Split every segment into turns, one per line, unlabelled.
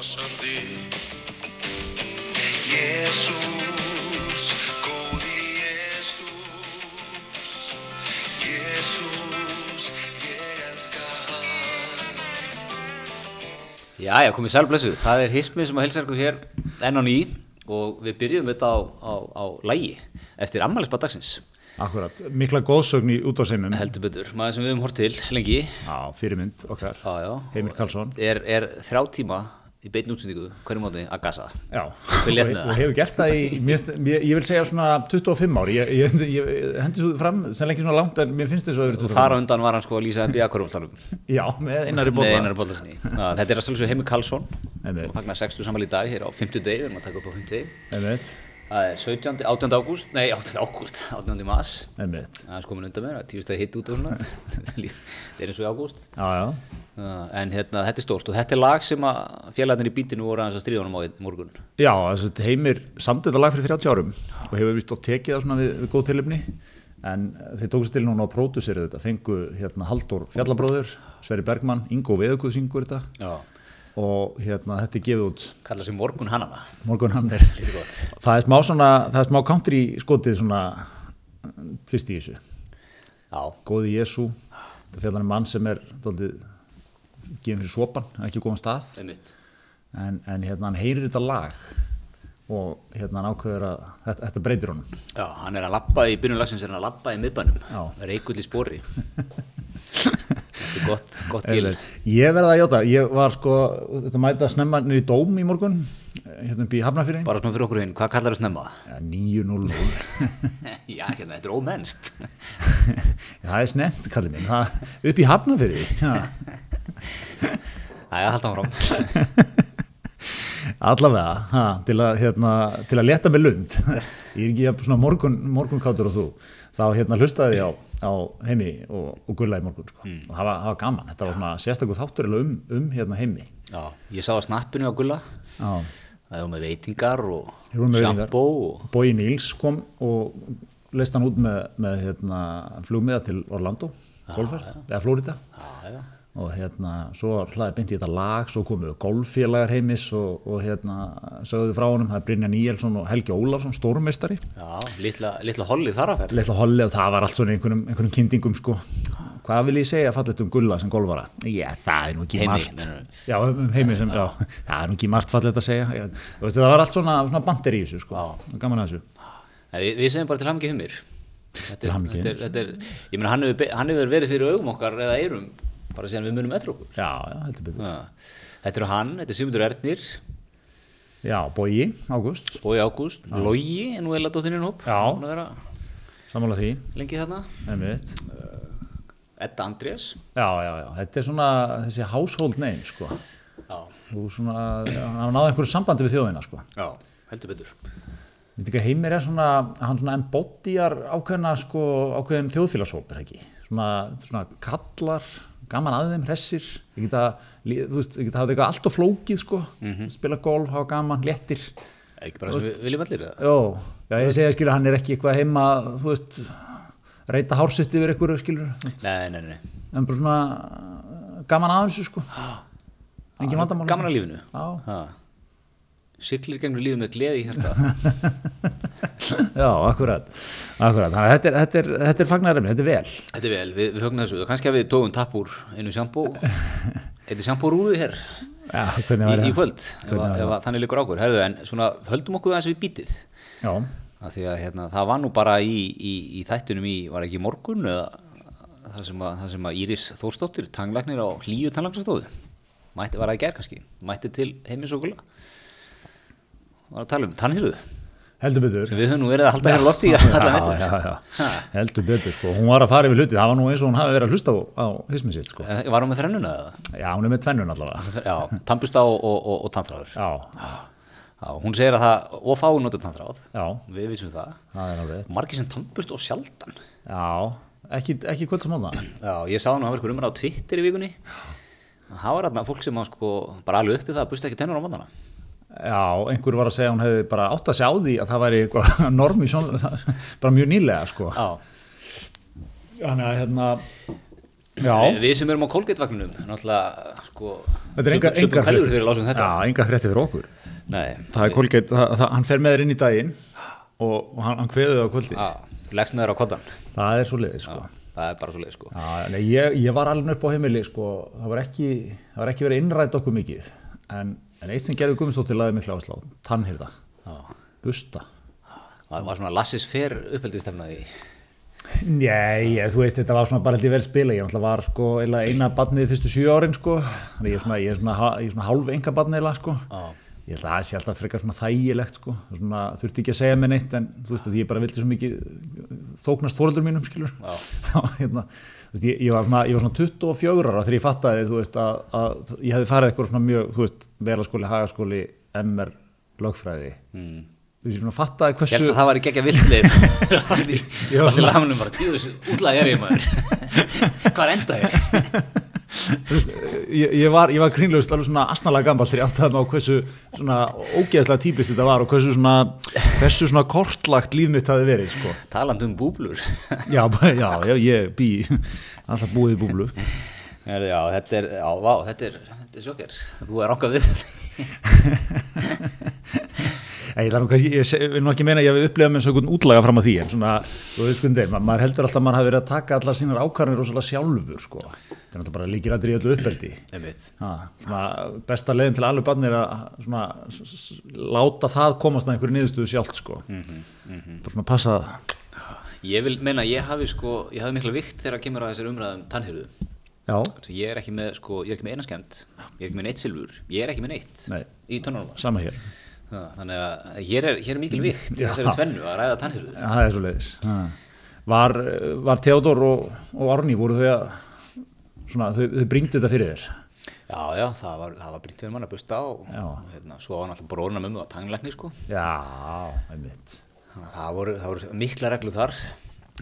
brosandi Jésús, góði Jésús Jésús, ég elska hann
Jæja, komið sælblessu. Það er hismið sem að hilsa ykkur hér enn á ný og við byrjum þetta á, á, á lægi eftir ammælisbað dagsins.
Akkurat, mikla góðsögn í útváðseinum
Heldur betur, maður sem við höfum hort til lengi.
Já, fyrirmynd okkar
Já, já.
Heimir Karlsson
Er, er þrjá tíma í beinu útsendingu hverju móti að gasa það.
Já, og,
það.
og hefur gert það í mér, ég vil segja svona 25 ári ég, ég, ég, hendi svo fram sem lengi svona langt en mér finnst þess að vera 25
Þar á undan var hann sko að lýsa NBA hverjumvöldanum
Já, með einari
bóllasinni. Þetta er að sjálfsögðu Heimir Karlsson
Einmitt.
og fagnar 60 saman í dag hér á 50 degi, við erum að taka upp á 50 degi. Það er 17. 18. ágúst, nei 18. ágúst, 18. mass.
einmitt
Það er sko komin undan mér, það er tíu stæði hitt út og svona. Það er eins og í ágúst.
Já, já,
en hérna, þetta er stórt og þetta er lag sem að félagarnir í bítinu voru aðeins að stríða honum á morgun.
já þess að Heimir samt þetta lag fyrir 30 árum og hefur vist og tekið það svona við, við góð tilefni en þeir tókst til núna á próduseri þetta fengu hérna Halldór Fjallabróður Sverri Bergmann, Ingo Veðuguð syngur þetta
Já.
Og hérna þetta er gefið út.
Kalla sig morgun hannana.
morgun hann er
Lítið gott.
það er smá svona, það er smá country skotið svona uh, tvist í þessu.
Já,
góði Jésu, þetta fjallar um mann sem er dálítið gefin fyrir svopan, er ekki góðan stað. En, en hérna hann heyrir þetta lag og hérna hann ákveður að þetta, þetta breytir honum
Já, hann er að lappa í byrjun lagsins er hann að lappa í miðbænum. Reikull í spori. þetta er gott, gott gil.
ég verða að játa, ég var sko þetta mæta snemma í dóm í morgun hérna í Hafnafyrir
Bara svona fyrir okkur hinn, hvað kallar þú snemma?
ja, 9.00
Já, hérna, þetta er ómennst.
það er snemt kallið minn, það, upp í Hafnafyrir ja.
Æja, halda hann fram.
Allavega, ha, til, að, hérna, til að leta með lund ég er ekki svona morgun, morgunkátur og þú þá hérna hlustaði ég á, á heimi og, og gulla í morgun sko. og það var, það var gaman, þetta var svona sérstaklega þáttur eiginlega um, um hérna heimi
Já, ég sá á snappinu á Gulla.
Já.
Það er með veitingar og sjampó og...
Bói Níls kom og leist hann út með, með hérna, flugmiða til Orlando golfferð, eða Florida
Já, já.
Og hérna, svo hlaði beint í þetta lag svo komu golffélagar heimis og, og hérna, sögðu frá honum það er Brynja Níelsson og Helgi Ólafsson, stórmeistari
Já, litla, litla hollið þar að ferð.
Leitla Holli og það var allt svona einhvernum, einhvernum kynningum sko. Hvað vil ég segja fallet um Gulla sem golfara? Já, það er nú ekki margt. Já, um um heimi sem, já, það er nú ekki margt fallet að segja. Já, þú veist, það var allt svona, svona bandir í þessu sko. Gaman að þessu.
Nei, við, við segjum bara til hamingju humir Þetta er, þetta er, þetta er, ég meina hann hefur, verið fyrir augum okkar eða eyrum bara síðan við munum eftir okkur.
Já, já, heldur
ja. Þetta eru hann, þetta er Sigmundur Ernir.
Já, Bói, Ágúst,
Bói Ágúst, Logi er nú eða dóttirinn hóp.
Já. Sammála því,
lengi þarna.
Einmitt.
Edda Andrés.
Já, já, já, þetta er svona þessi household name sko.
Já,
Þú svona, hann náði einhverju sambandi við þjóðina sko.
já, heldur
að heimir er svona, hann svona embodjar ákveðna sko, ákveðin þjóðfélagshópur ekki, svona, svona kallar, gaman að þeim, hressir, ég geta, veist, ég geta hafa eitthvað allt og flókið sko, spila golf, hafa gaman, léttir,
Ekki bara sem við viljum allir
já ég segja skilur, hann er ekki eitthvað heima, þú veist, reyta hársutt yfir ykkur skilur,
Nei, nei, nei,
en bara svona gaman að þessu sko, engin vandamál.
Gaman að lífinu.
Já,
ha. Siglir gegnum lífið með gleði í hérsta
já, akkurat, akkurat, þannig að þetta er, þetta er, þetta er fagnarefni, þetta er vel.
Þetta er vel, við, við höfum þessu. Kannski að við tókum tapp úr einu sjampó Þetta er sjampó rúðu hér?
Já,
í, í kvöld ef, að- ef að þannig liggur ákur. Herðu, en svona höldum okkur við bítið.
Já,
af því að hérna, það var nú bara í, í, í þættunum í, var ekki morgun eða það sem að, sem að Íris Þórsdóttir tanglagnir á hlýju tanglagnarstofu mætti, var í gær kannski mætti til heimis og gulla var að tala um tannhýrðu
heldur betur.
við höfum nú verið að halda hér lofti
heldur betur sko. hún var að fara yfir hluti, það var nú eins og hún hafi verið að hlusta á, á hismið sitt sko.
var hún með þrennuna eða?
já, hún er með tvennun allavega.
Tannbusta og, og, og, og tannþráður.
Já,
já, hún segir að það, og fáið notur tannþráð.
Já,
við vissum það.
Það
margir sem tannbust og sjaldan.
Já, ekki, ekki kvöld sem hóna
Já, ég sá nú að var ykkur umræð á Twitter í vikunni. Það var þarna fólk sem að sko bara alveg uppi það að busta ekki tennur á mótana
já, einhver var að segja að hún hefði bara átt að sjá því að það væri eitthvað norm í svona bara mjög nýlega sko
Já,
þannig að hérna Já.
Við, sem erum á Colgate-vagninum, náttúrulega, sko,
Þetta er enga, enga
þetta.
Já, enga frétti fyrir okkur
Nei,
Það er það, hann fer með þér inn í daginn og, og hann, hann kveður það á kvöldi
Já, leggst neður á koddan.
Það er svo liðið sko
Það er bara svo leið, sko.
Já, nei, ég, ég var alveg upp á heimili sko, það var ekki, það var ekki verið innrætt okkur mikið en, en eitt sem gerði Guðmundsdóttir laði miklu áslá, tannhyrða.
Já.
busta.
Það var svona Lassis fer uppeldistefna í...
Nei, ég, þú veist, þetta var svona bara heldur vel spila ég var sko eina badnið fyrstu sjö árin sko. Þannig ég er svona, ég er svona, ég er svona hálf enga badnið eiginlega sko.
Já.
ég held að það sé alltaf frekar svona þægilegt sko. Svona, þurfti ekki að segja mér neitt en þú veist að ég bara vildi svo mikið þóknast fóröldur mínum skilur
Já.
þá hérna veist, ég, ég, var svona, ég var svona 24 ára þegar ég fattaði veist að, að ég hefði farið eitthvað svona mjög velaskóli, hagaskóli MR, lögfræði
Mm.
þú veist, ég fattaði hversu
Hérst að það var í geggja villið. Allir lamunum bara, djúðis, útlaði er ég maður. Hvað enda ég?
Veist, ég, ég var, var grínlaust alveg svona asnalega gammal þegar ég áttaði mig á hversu svona ógeðslega típist þetta var og hversu svona, hversu svona kortlagt líf mitt hafi verið sko.
Talandi um búblur.
já, já, já, ég bý alltaf búið í búblu
Já, þetta er, já, vá, þetta er, þetta er sjokker. Þú er ánkað við.
Ég, vil nú ekki meina að ég hef upplegað með svona útlaga fram að því en svona, þú veist skundi, ma maður heldur alltaf að maður hafi verið að taka allar sínar ákvarðanir rosalega sjálfur sko. þetta er náttúrulega bara líkir að öllu uppeldi ha, svona, besta leiðin til alveg barnir að svona, láta það komast að einhverju niðurstöðu sjálft sko. bara svona passa
Ég vil meina, ég hafi sko, ég hafi mikla vikt þegar kemur að þessari umræðum tannhyrðu.
já,
Ég er ekki með, sko, ég er ekki með eina skemmt, ég er ekki með neitt silfur, ég er ekki með neitt
Nei.
í tönnunum.
Hér
Þannig að hér er, hér er mikil vikt í
Já.
þessari tvennu að ræða tannhyrðu.
Já, það er svo leiðis var, var Theodor og, og Árný voru þau að svona, þau, þau bringdu þetta fyrir þér
Já, já, það var, það var brínt fyrir mann að busta og
Já.
hérna, svo var náttúrulega bróðurna mömmu á tanglækni, sko.
já, einmitt
það voru, það voru mikla reglur þar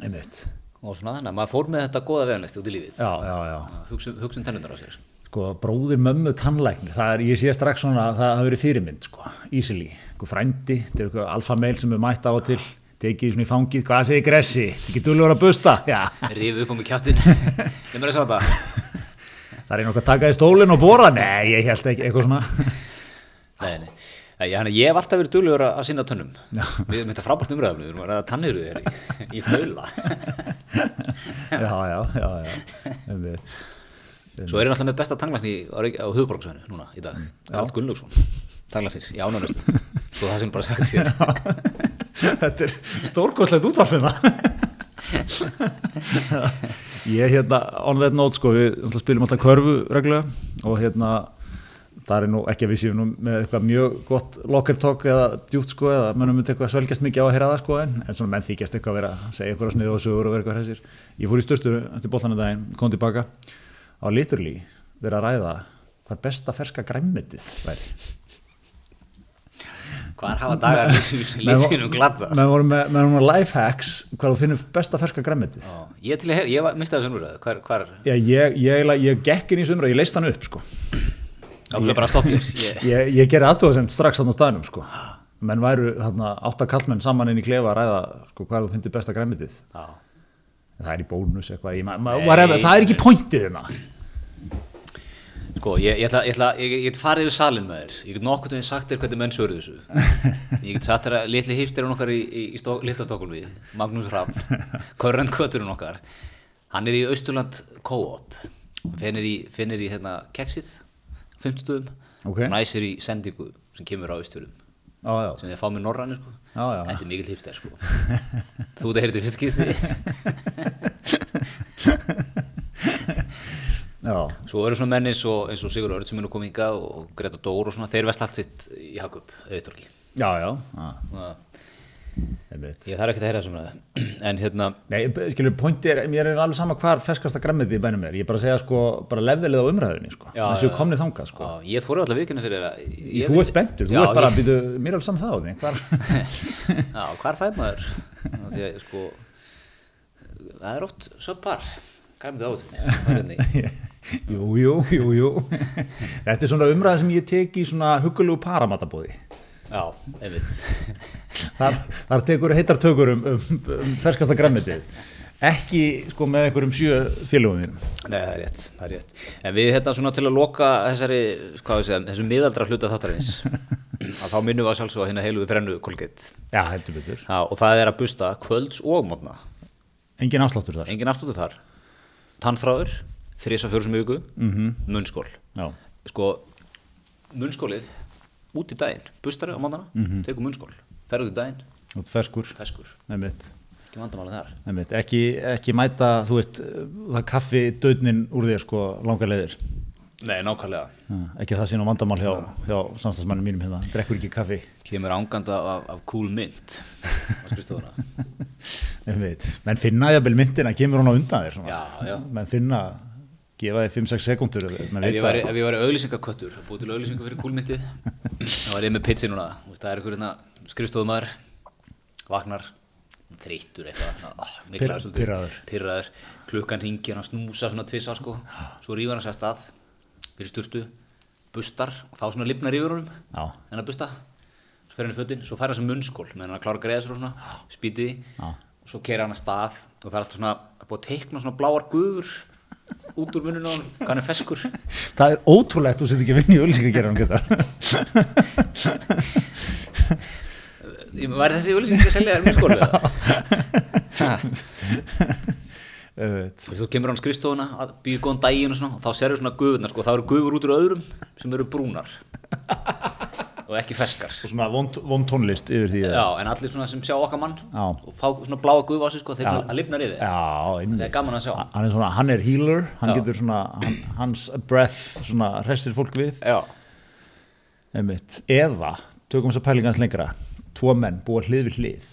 einmitt,
og svona þannig að maður fór með þetta góða veganesti út í lífið.
já, já, já
Hugsun, hugsun tennundar á sér.
Sko, bróðir mömmu tannlæknir það er, ég sé strax svona að það hafi verið fyrirmynd sko, easily, sko, frændi þetta er eitthvað alfa meil sem er mætt á og til tekið svona í fangið, hvað segir Gressi? Ekki dulur að busta,
Rífið upp á mig kjáttin.
Það. Er einhver að taka í stólinn og bóra, nei, ég held ekki eitthvað svona.
Nei, nei. Nei, Ég, hef alltaf verið duglegur að sinna tönnum. Við erum þetta frábært umræðum, við erum að ræða hér í, þaula.
já, já, já, já
Svo er ég alltaf með besta tanglækni á, á höfuborgsvæðinu núna í dag, Karl Gunnlaugsson. Tanglæknir í ánanust svo það sem bara sagt sér.
Þetta er stórkostlegt útvarfina Ég hérna on that note sko, við spilum alltaf körfu reglulega og hérna það er nú ekki að við séum nú með eitthvað mjög gott locker talk eða djúpt sko eða mönnum myndi eitthvað svelgjast mikið á að heyra það sko en, en svona menn þykjast eitthvað að vera að segja eitthvað snið og sögur og vera eitthvað hressir Ég fór í styrtu eftir boltanum daginn, kom tilbaka á liturlí verið að ræða hvað besta ferska græmmetið væri.
Hvar hafa dagar lítinum gladda
Menn voru með, með með life hacks hvað þú finnur besta ferska græmmetið
Ég að ég misti þessu umræðu. Hvar, hvar,
Já, ég, ég, ég, ég gekk inn í og ég leist hann upp sko.
ég
gerði aðtóðasemt strax hann á staðnum sko. menn væru þarna, átta kallmenn saman inn í klefa að ræða sko, hvað þú finnir besta græmitið það er í bónus eitthvað ég, ma,
Nei,
whatever, það er ekki pointið hérna.
Sko, ég, ég ætla, ég ætla, ég, get farið yfir salin með þér. Ég get nokkuð veginn sagt þér hvernig menn svöruðu þessu. Ég get sagt þér að litli hýftir okkar í, í, í stó, litla Stokkulvi Magnús Raffn, Körrend Köturinn okkar. Hann er í Austurland Co-op. Finnir í, finnir í hérna, keksið 50 dögum
Ok.
og næsir í sendingu sem kemur á Austurum
já, já,
sem þið fá með norræni sko.
Já, já.
þetta er mikil hýftir sko. þú þetta heyrði fyrst skipti
já,
Svo eru svona menn eins og, eins og Sigur Örd sem er nú komið hingað og Greta Dór og svona, þeir vest allt sitt í Hakup, Eðistorki.
já, já, já einmitt.
Ég þarf ekki að heyra ræða. En hérna,
Nei, skilur, pointið er, mér er alveg sama hvar ferskasta græmitið í bænum er, ég er bara að segja sko, bara levelið á umræðinni, sko,
Já,
það séu
já.
komnið þangað, sko.
á, ég þóru alltaf vikuna fyrir að... ég-
Þú ert spenntur, þú
Já,
ert bara,
ég-
býtu, mér er alveg saman það á því, hvar,
Já, hvar fæ maður? Af Því að, sko, það er oft subpar, gæmið átt.
jú, jú, jú, jú, þetta er svona umræða sem ég tek í svona hugulegu paramatabóði,
Já, einmitt.
þar, þar tekur heitar tökur um, um, um ferskasta græmitið, ekki sko með einhverjum sjö félögum þínum
Nei, það er rétt, það er rétt. En við hérna svona til að loka þessari, hvað við segja, þessum miðaldra hluta þáttarins, að þá minnum við að sjálfsögða hérna heilu við þrennu kolgeitt.
já, heldur betur,
Já, og það er að busta kvölds og mótna.
engin afsláttur þar
Engin aftur þar. Tannþráður, þrisa fjórum sem viku, mm -hmm. munnskól.
já,
Sko, munnskólið, út í daginn, bustari á mótana, mm -hmm. tekur munnskól, fer út í daginn,
og ferskur einmitt,
ekki vandamálið þar.
einmitt. Ekki, ekki mæta, þú veist það kaffi döðnin úr þér sko langar leiðir
Nei, nákvæmlega.
Ekki það sé nú vandamál hjá, hjá samstagsmannum mínum hérna, drekkur ekki kaffi
Kemur ánganda af, af cool mint á skrifstofuna.
einmitt. menn finna jafnvel myndina, kemur hún á undan þér svona.
Já, já.
menn finna, gefa þér 5-6 sekundur
Ef ég væri, væri auðlýsingaköttur, búið til auðlýsingu fyrir kúlmyndið, þá var ég með pitsi núna. Það er einhver hérna skrifstofumæður, vaknar, þreyttur eitthvað,
pirraður.
pirraður, klukkan ringir, hann snúsa svona tvissar sko, svo rýfur hann sér að stað, fyrir sturtu, bustar, og þá svona lifnar yfir honum, þennan busta, svo fer hann í fötin, svo fær hann sem munnskól, meðan hann klára sér og svona, spýti því,
Já.
og svo keira hann að stað, og það er alltaf svona, búið að teikna svona bláar gufur út úr munninu á hann, hann er feskur.
það er ótrúlegt, þú setur ekki að vinna í geta
Ég- Var þessi auðlýsing að selja þér mjög skólu? Þú kemur hann skrifstofuna að býða góðan daginn og svona þá serður svona gufurnar sko, þá eru gufur út úr öðrum sem eru brúnar og ekki feskar
og svona vond, vond tónlist yfir því
Já, en allir svona sem sjá okkar mann
Já.
og fá svona bláa gufu á sig sko, þeir svona lifnar yfir.
Já,
Það er gaman að sjá.
Hann er svona, hann er healer hann getur svona, hann, hans breath svona hrestir fólk við. Eða, tökum þess að pælingans lengra. Tvo menn búa hlið við hlið.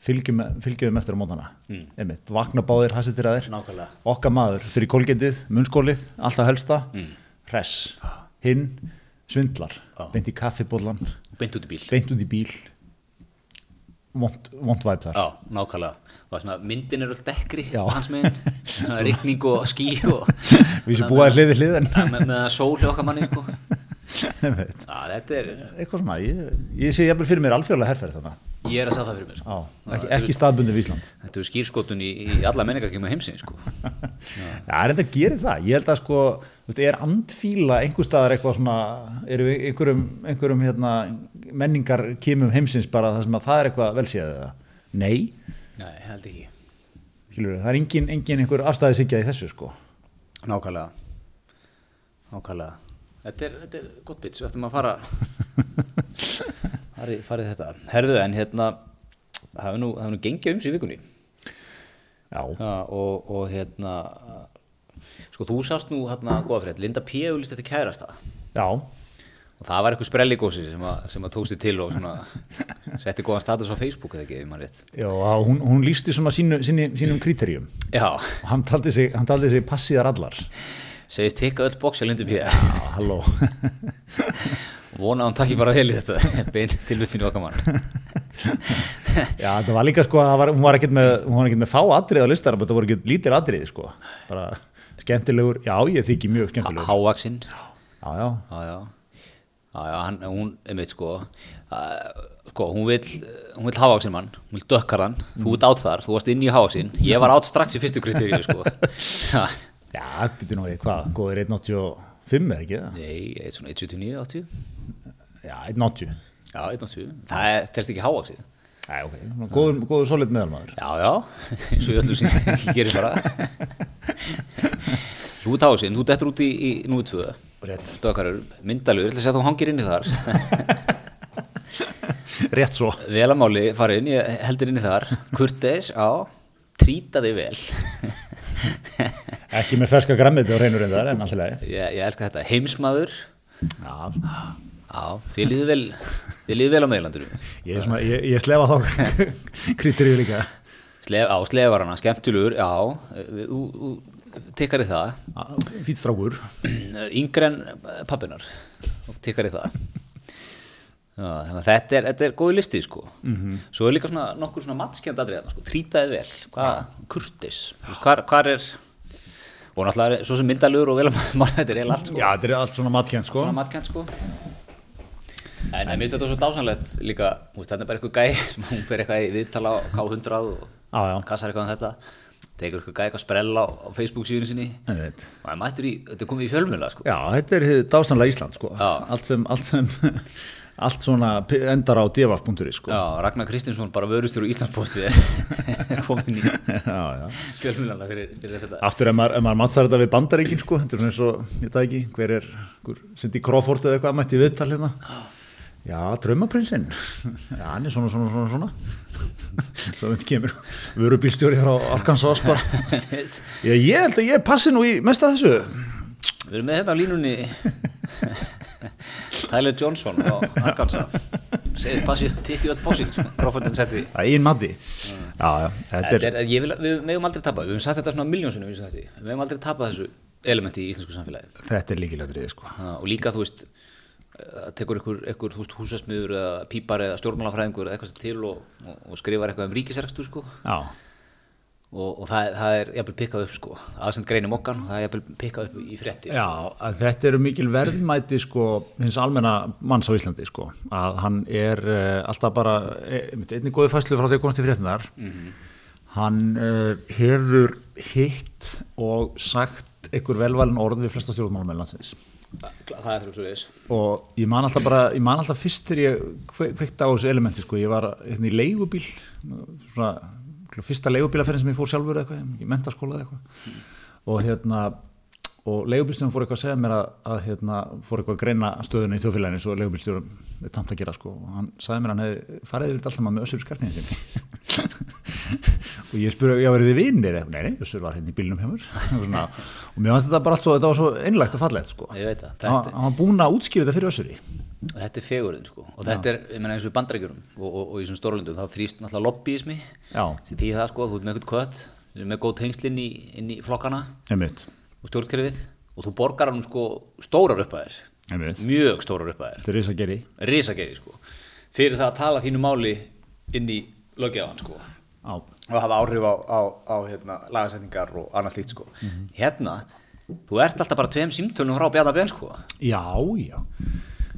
Fylgjum, fylgjum eftir á mótana. Mm. vakna báðir, hassetir að þér okkar maður fyrir kolgetið, munnskólið alltaf helsta,
Mm.
hress. Hinn, svindlar
Já.
beint í kaffibólan,
Beint út í bíl.
Beint út í bíl. Vond, væp þar.
Já, nákvæmlega. Og svona, myndin er öll dekkri
Já.
hans megin. Svona rigning og ský og
við sem búaði hlið við hlið en
með, með sól hjá okkar manni sko. Já, þetta er,
eitthvað svona, ég, ég sé jafnvel fyrir mér alþjóðlega herferð þarna
ég er að sjá það fyrir mér sko.
Já, ekki, ekki staðbundi við Ísland
Þetta er skýrskotun í, í alla menningakjöma heimsins sko.
Já, er þetta að gera það? Ég held að sko, veist, er andfíla einhver staðar eitthvað svona, eru einhverjum, einhverjum hérna, menningar kemum heimsins bara það sem að það er eitthvað velsíðað? Nei,
Nei, held ekki
skilur það er engin, engin einhver afstæði sigja í þessu sko.
Nákvæmlega Nákvæmlega Þetta er, þetta er gott bits, við ættum að fara farið, farið þetta Herðu en hérna það hefur nú, það hefur nú gengið um í vikunni
Já,
ja, og, og hérna sko þú sást nú hérna góða frétt, Linda P. auðlist þetta kærasta
já,
og það var eitthvað sprelligósi sem, að, sem að tókst þig til og svona setti góðan status á Facebook eða ekki, ef maður rétt
já hún, hún lísti svona sínu, sínu, sínum kríterjum
Já,
og hann taldi sig, hann taldi sig passiðar allar.
segist tikka öll bóks á Linda P.
Já, halló.
Vona að hún takki bara vel í þetta. Bein tilvistinu okkar mann.
Já, það var líka sko, að það var, hún var ekkert með, með fá atrið á listar, þetta voru ekki lítil atrið sko, bara skemmtilegur, já, ég þykki mjög skemmtilegur.
Hávaksinn
Já, já,
Já, já Já, já, hann, hún, einmitt sko uh, sko, hún vil hún vil hávaksinn mann, hún vil dökkarðan þú ert átt þar, þú varst inn í hávaksinn ég var átt strax í fyrstu kriteríu sko. Já,
byrju nú við, hvað, góður 1.85 eða ekki? Það?
nei, eitt svona 179, 80
Já, 1.80.
Já, 180, það er, telst ekki hávaksinn
Já, ok, góður, góður solid meðalmaður.
Já, já, eins og ég öllum sem ég gerir bara. Þú ert hávaksinn, þú dettur út í, í núið tvö.
Rétt.
Dökkarur, myndalur, ég ætla að segja að þú hangir inni þar.
Rétt svo.
vel að máli farin, ég heldur inni þar. Kurteis, já, trýta þig vel.
Ekki með ferska grammiti og reynur reyndar, en alltaf
ég, ég elska þetta, heimsmaður.
Já,
já, þið líður vel vel á meðlandurum
ég, svona, ég, ég slefa þá krítirju líka.
Slef, á slefarana, skemmtilegur, já. Við- þú, tekkar í það.
Fýt strákur.
yngre en pappinar tekkar í það. Já, þannig að þetta er, er góði listi sko. Svo er líka svona nokkur svona matskjönd aðrið sko, trýtaði vel, hvað, kurteis. Þú veist, hvar, er og náttúrulega er svo sem myndalur og vel að mann þetta er allt sko.
Já, þetta er allt svona matkjönd, sko.
svona matkent sko en ég minnst þetta svo dásanlegt líka, þetta er bara eitthvað gæi sem hún fer eitthvað í viðtala á K100 og
já.
kassar eitthvað um þetta tekur eitthvað gæk að sprella á, á Facebook síðan sinni og það mættur í, þetta er komið í fjölmjöla sko.
Já, þetta er dásanlega Ísland sko. Allt sem, allt sem allt svona endar á devaf.is sko.
Já, Ragnar Kristinsson bara vörustjóru í Íslandsposti komin í fyrir, fyrir þetta
Aftur ef maður, maður mattsar þetta við bandaríkin sko, þetta er svona eins og, ég veit ekki, hver er hver, Cindy Crawford eða eitthvað mætti viðtal hérna Já, draumaprinsinn Já, hann er svona, svona, svona, svona. Svo þetta kemur vörubílstjóri frá Arkansas bara. Já, ég held að ég passi nú í mest að þessu.
Við erum með þetta á línunni. Tyler Johnson á Arkansas. Segist passið tikið öll bósinn Crawfordin setti.
Það er einn mati Já, já, þetta er,
Þetta er, ég vil, við megum aldrei tapa, við höfum sagt þetta svona miljónsunum við megum aldrei tapa þessu elementi í íslensku samfélagi.
Þetta er líkilegri sko.
Ha, og líka þú veist það tekur ykkur þú veist, húsasmiður eða pípar eða stjórnmálafræðingur eða eitthvað til og, og, og skrifar eitthvað um ríkisrekstu sko.
Já,
og, og það, það er jafnvel pikkað upp sko. aðsend greinum okkan, það er jafnvel pikkað upp í frétti
Já, að þetta eru mikil verðmæti sko, hins almenna manns á Íslandi sko, að hann er uh, alltaf bara, e, einnig góði fæslu frá því að komast í fréttinar hann uh, hefur hitt og sagt einhver velvalin orð við flesta stjórnmálum með landsins
það, er veist
og ég man alltaf bara, ég man alltaf fyrst þegar ég kve- kveikti á þessu elementi sko, ég var hérna í leigubíl svona, fyrsta leigubílaferðin sem ég fór sjálfur eitthvað, í mentaskóla eða eitthvað. Og hérna og leigubílstjóðum fór eitthvað að segja mér að, að hérna, fór eitthvað að greina stöðuna í þjóðfélaginu svo leigubílstjóðum er tamt að gera sko. Og hann sagði mér að hann hefði farið yfir alltaf með össur skarniðin sinni og ég spurði, já, verið þið vinnir? Nei, nei, össur var hérna í bílnum hjá mér. Og, og mér fannst þetta bara allt svo, þetta var svo einlægt og fallegt sko.
Ég veit það, þetta,
hann var búinn að útskýra þetta fyrir össuri.
Þetta er fegurinn sko. og þetta er, ég meina eins og í bandrækjurum og, og, og í þessum stórlundum, þá þrýst náttúrulega lobbyismi.
Já,
sem því það sko, þú ert með eitthvað kött þú ert með góð tengsl inn í, inn í flokkana
einmitt,
og stjórnkerfið og þú borgar hann sko stórar upphæðir.
Einmitt.
mjög stórar upphæðir.
Þetta er risa geri
risageri sko. Fyrir það að tala þínu máli inn í löggjáðan sko.
Á,
og hafa áhrif á, á, á hérna, lagasetningar og annað slíkt sko. Hérna, þú ert alltaf bara tveim símtölum frá Bjarnar Ben sko.
Já, já.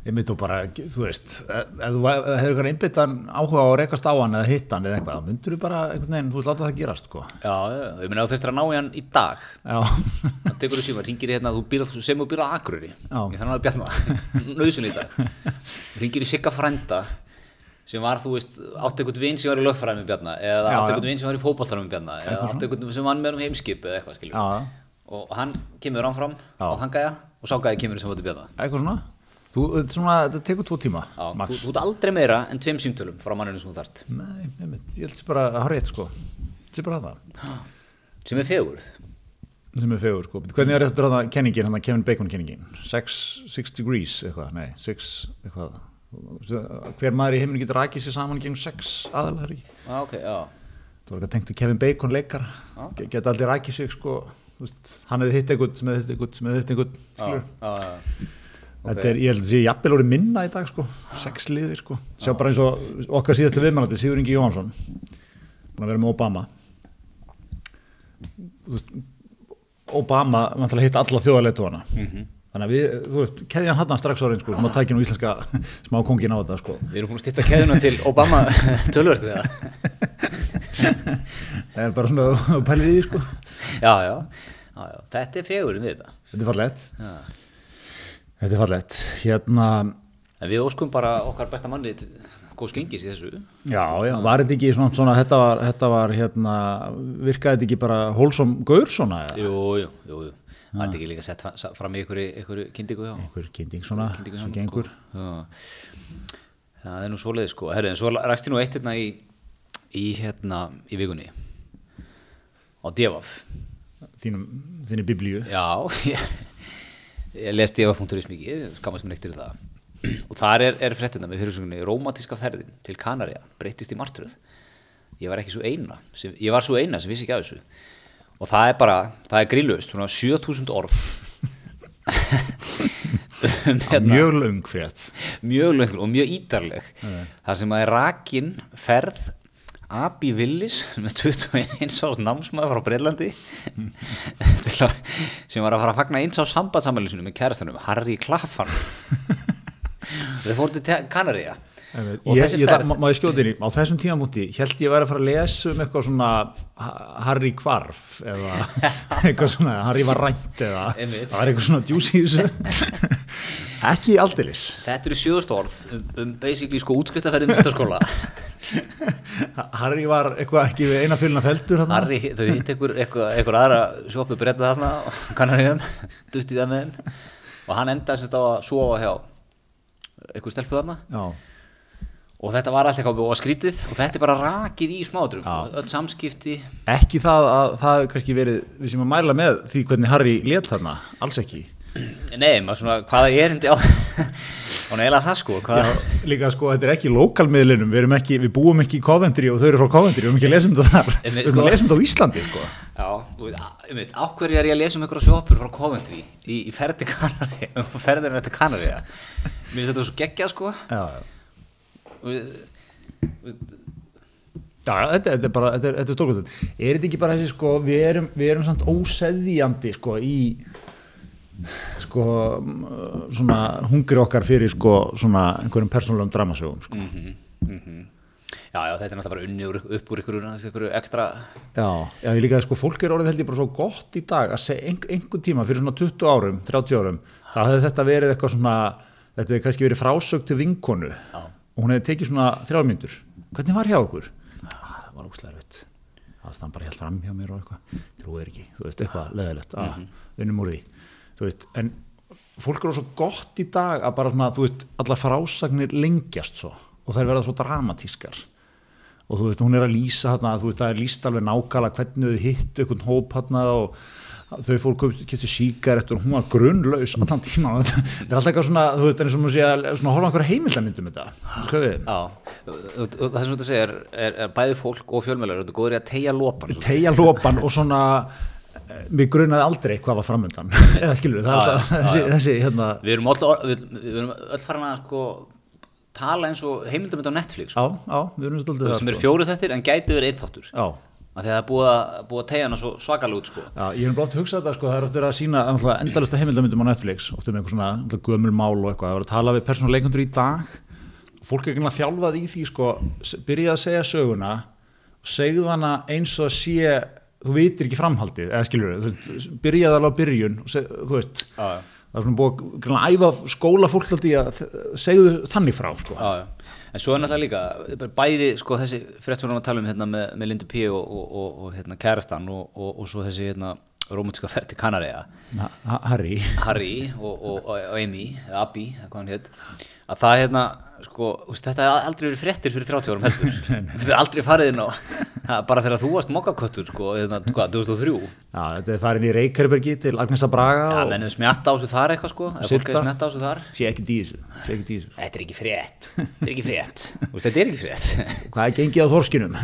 Einmitt og bara, þú veist ef ef þú hefur eitthvað einbyttan áhuga á að rekast á hann eða hitt hann eða eitthvað, þá myndur þú bara einhvern veginn, þú veist láta það gerast, sko.
Já, ég meina þú þurftir að ná í hann í dag
Já,
það tekur þú síma, ringir í hérna þú býr, sem þú býr á Akureyri. Ég þannig að Bjarnar, nöðsun í dag. Ringir í Sigga frænda sem var, þú veist, átti einhvern vinn sem var í lögfræði með Bjarnar eða
Já, já.
einhvern vinn sem var í fótballtarum með Bjarnar eða átti einhvern sem vann með um heimskip eða eitthvað, skiljum
já,
og hann kemur ánfram
Já.
á hangæja og ságæði kemur sem var til Bjarnar
eitthvað svona? Þú, svona, þetta tekur tvo tíma,
Já, þú, þú ert aldrei meira en tveim símtölum frá manninu sem þú þarft.
Nei, einmitt, ég held bara að hafa rétt, sko. Er bara það,
sem er fegurð.
Sem er fegur, sko. Hvernig er þetta kenningin, hann eitthvað, eitthvað Hver maður í heiminu getur rakið sér saman gegn sex aðalega, ekki?
Ah, ok, já.
Það var ekki að tengt að Kevin Bacon leikar Ge- geta allir rækið sig sko veist, hann hefði hitt einhvern sem hefði hitt einhvern sem hefði hitt einhvern skilur.
já, já,
þetta er, ég held að sé jafnvel orðið minna í dag sko, sex liðir sko. Sjá bara eins og okkar síðastu viðmælandi Sigur Ingi Jóhansson búin að vera með Obama. Veist, Obama hitt alla þjóðarleituana
Mhm.
Þannig að við, þú veist, keðjan hann strax orðin sko, að tækja nú íslenska smá kongin á þetta sko.
Við erum búin að stýtta keðuna til Obama tölvörstu þegar
það er bara svona að pæli í því sko.
Já, já, já, já, þetta er fegurinn við þetta.
Þetta er fallegt.
Já.
þetta er fallegt. Hérna
en við óskum bara okkar besta manni góð skengis í þessu.
Já, já, var þetta ekki svona, svona þetta var, þetta var hérna, virkaði þetta ekki bara hólsom gaur svona eða?
jú, jú, jú, jú það er ekki líka sett fram í einhverju, einhverju kyndingu já.
Einhver kynnting svona,
Kyndingu
sem
svona,
gengur.
Já. það er nú svoleið sko. Herri, en svo ræsti nú eitt hérna í, í hérna í vikunni. Á Devaf
Þínum, þínni biblíu.
Já, ég, ég les devaf.is mikið, skammast mér fyrir það. Og þar er, er fréttina með fyrirsögninni Rómatíska ferðin til Kanaria breytist í martröð. Ég var ekki svo eina sem, ég var svo eina sem vissi ekki af þessu og það er bara, það er grínlaust svona 7000 orð. Um, hérna,
Mjög löng frétt.
mjög löng og mjög ítarleg. Þar sem að er rakin ferð Abi Willis með 21 árs námsmaður frá Breitlandi að, sem var að fara að fagna eins á sambandsamæli sinu með kærastanum Harry Klaffan þau fóru til
Einmitt.
Og
Ég,
þessi
ég,
ferð
má, ég skjóta inn í, á þessum tímamúti held ég væri að fara að lesa um eitthvað svona Ha- Harry Kvarf eða eitthvað svona, Harry var rænt eða það var eitthvað svona þessu. Ekki aldeilis.
Þetta eru sjöðust orð um, um basically sko útskristaferðin mestaskóla
Harry var eitthvað ekki við eina fylgna feldur þarna.
Harry, þau hitt einhver, einhver, einhver aðra sjoppu breyta þarna og kannar þeim dutt í það með þeim. Og hann endaði semst á að sofa hjá einhver stelpu þarna.
Já,
og þetta var alltaf eitthvað og skrítið. Og þetta er bara rakið í smátrum öll samskipti.
Ekki það að það kannski verið við sem að mæla með því hvernig Harry let þarna, alls ekki.
Nei, maður svona, hvaða erindi á og neila það sko hvaða,
líka sko, þetta er ekki lokalmiðlinum. Við, ekki, við búum ekki í Coventry og þau eru frá Coventry. Við erum ekki að lesa um þetta þar. Við erum
sko.
að lesa um þetta á Íslandi sko.
já, um veit, á hverju er ég að lesa um einhverja sjoppur frá Coventry í, í um ferðinu eftir Kanari mér finnst þetta svo geggjað sko.
Já, já.
Við, við,
Já, þetta, þetta er bara, þetta er, þetta er stórkvæmt. Er þetta ekki bara þessi, sko, við erum, við erum samt óseðjandi, sko, í, sko, mm, svona hungri okkar fyrir, sko, svona einhverjum persónulegum dramasögum, sko.
já, já, þetta er náttúrulega bara unni upp úr ykkur, ekstra
Já, já, ég líka, sko, fólk er orðið held ég bara svo gott í dag að segja ein, einhvern tíma fyrir svona 20 árum, 30 árum, þá hefði þetta verið eitthvað svona, þetta hefði kannski verið frásög til vinkonu já. Og hún hefði tekið svona þrjármyndur. Hvernig var hjá okkur? Ah, það var ógstlega erfitt. Það stann bara helt fram hjá mér og eitthvað. Trúið ekki, þú veist, eitthvað leðilegt. Ah, vinnum úr því. Þú veist, en fólk er svo gott í dag að bara svona, þú veist, alla frásagnir lengjast svo og þær verða svo dramatískar og þú veist, hún er að lýsa þarna, þú veist, það er lýst alveg nákvæmlega hvernig þau hittu einhvern hóp þarna og þau fór að kemstu síkarettur og hún var grunnlaus allan tíma þetta er alltaf eitthvað svona, þú veist, og maður sé að svona horfa á einhverja heimildamyndum þetta, við
það sem þú segir er, er, er bæði fólk og fjölmjölar þetta er góður í að tegja lopan sko.
tegja lópan og svona eh, mér grunaði aldrei hvað var framöndan eða skilur við, það er alltaf þessi, hérna,
við erum öll, við, við farin að sko, tala eins og heimildamönd á Netflix sko,
já, já, við erum stoltið
sem
það
eru
sko.
fjóru þettir en gæti verið einn þáttur að það er búið að, búið að tegja hana svo svakalega út sko.
Já, ég hef bara oft hugsað þetta, sko, það er ofta að sína endalista heimildamöndum á Netflix, ofta með einhver svona náttúrulega gömul mál og eitthvað, það var að tala við persónuleikundur í dag, fólk er ekki að þjálfað í því, sko, byrja að segja söguna, segðu hana eins og að sé, þú vitir ekki framhaldið, eða skilur byrjaði alveg á byrjun, og seg, þú veist,
Já, já.
Það er svona búið að æfa skóla fólk alltaf að segðu þannig frá, sko.
já, já. en svo er náttúrulega líka bæði sko, þessi frétt sem við erum að tala um hérna, með, með Lindu P og, og, og, og hérna, kærastan og, og, og svo þessi hérna, romantíska ferð til
Ha- Harry,
Harry og, og, og Amy Abby, hvað hann hétt að það hérna, sko, þetta hefði aldrei verið fréttir fyrir 30 árum heldur. Þetta er aldrei farið inn á bara þegar þú varst mokkaköttur, sko, hérna, hvað, 2003
já, þetta er farin í Reykjavík til Agnesa Braga
Já,
og
menn smjatta á þessu þar eitthvað, sko hefði
sé ekki dísu, dísu.
Þetta er ekki frétt, þetta er ekki er frétt.
Hvað er gengið á þorskinum?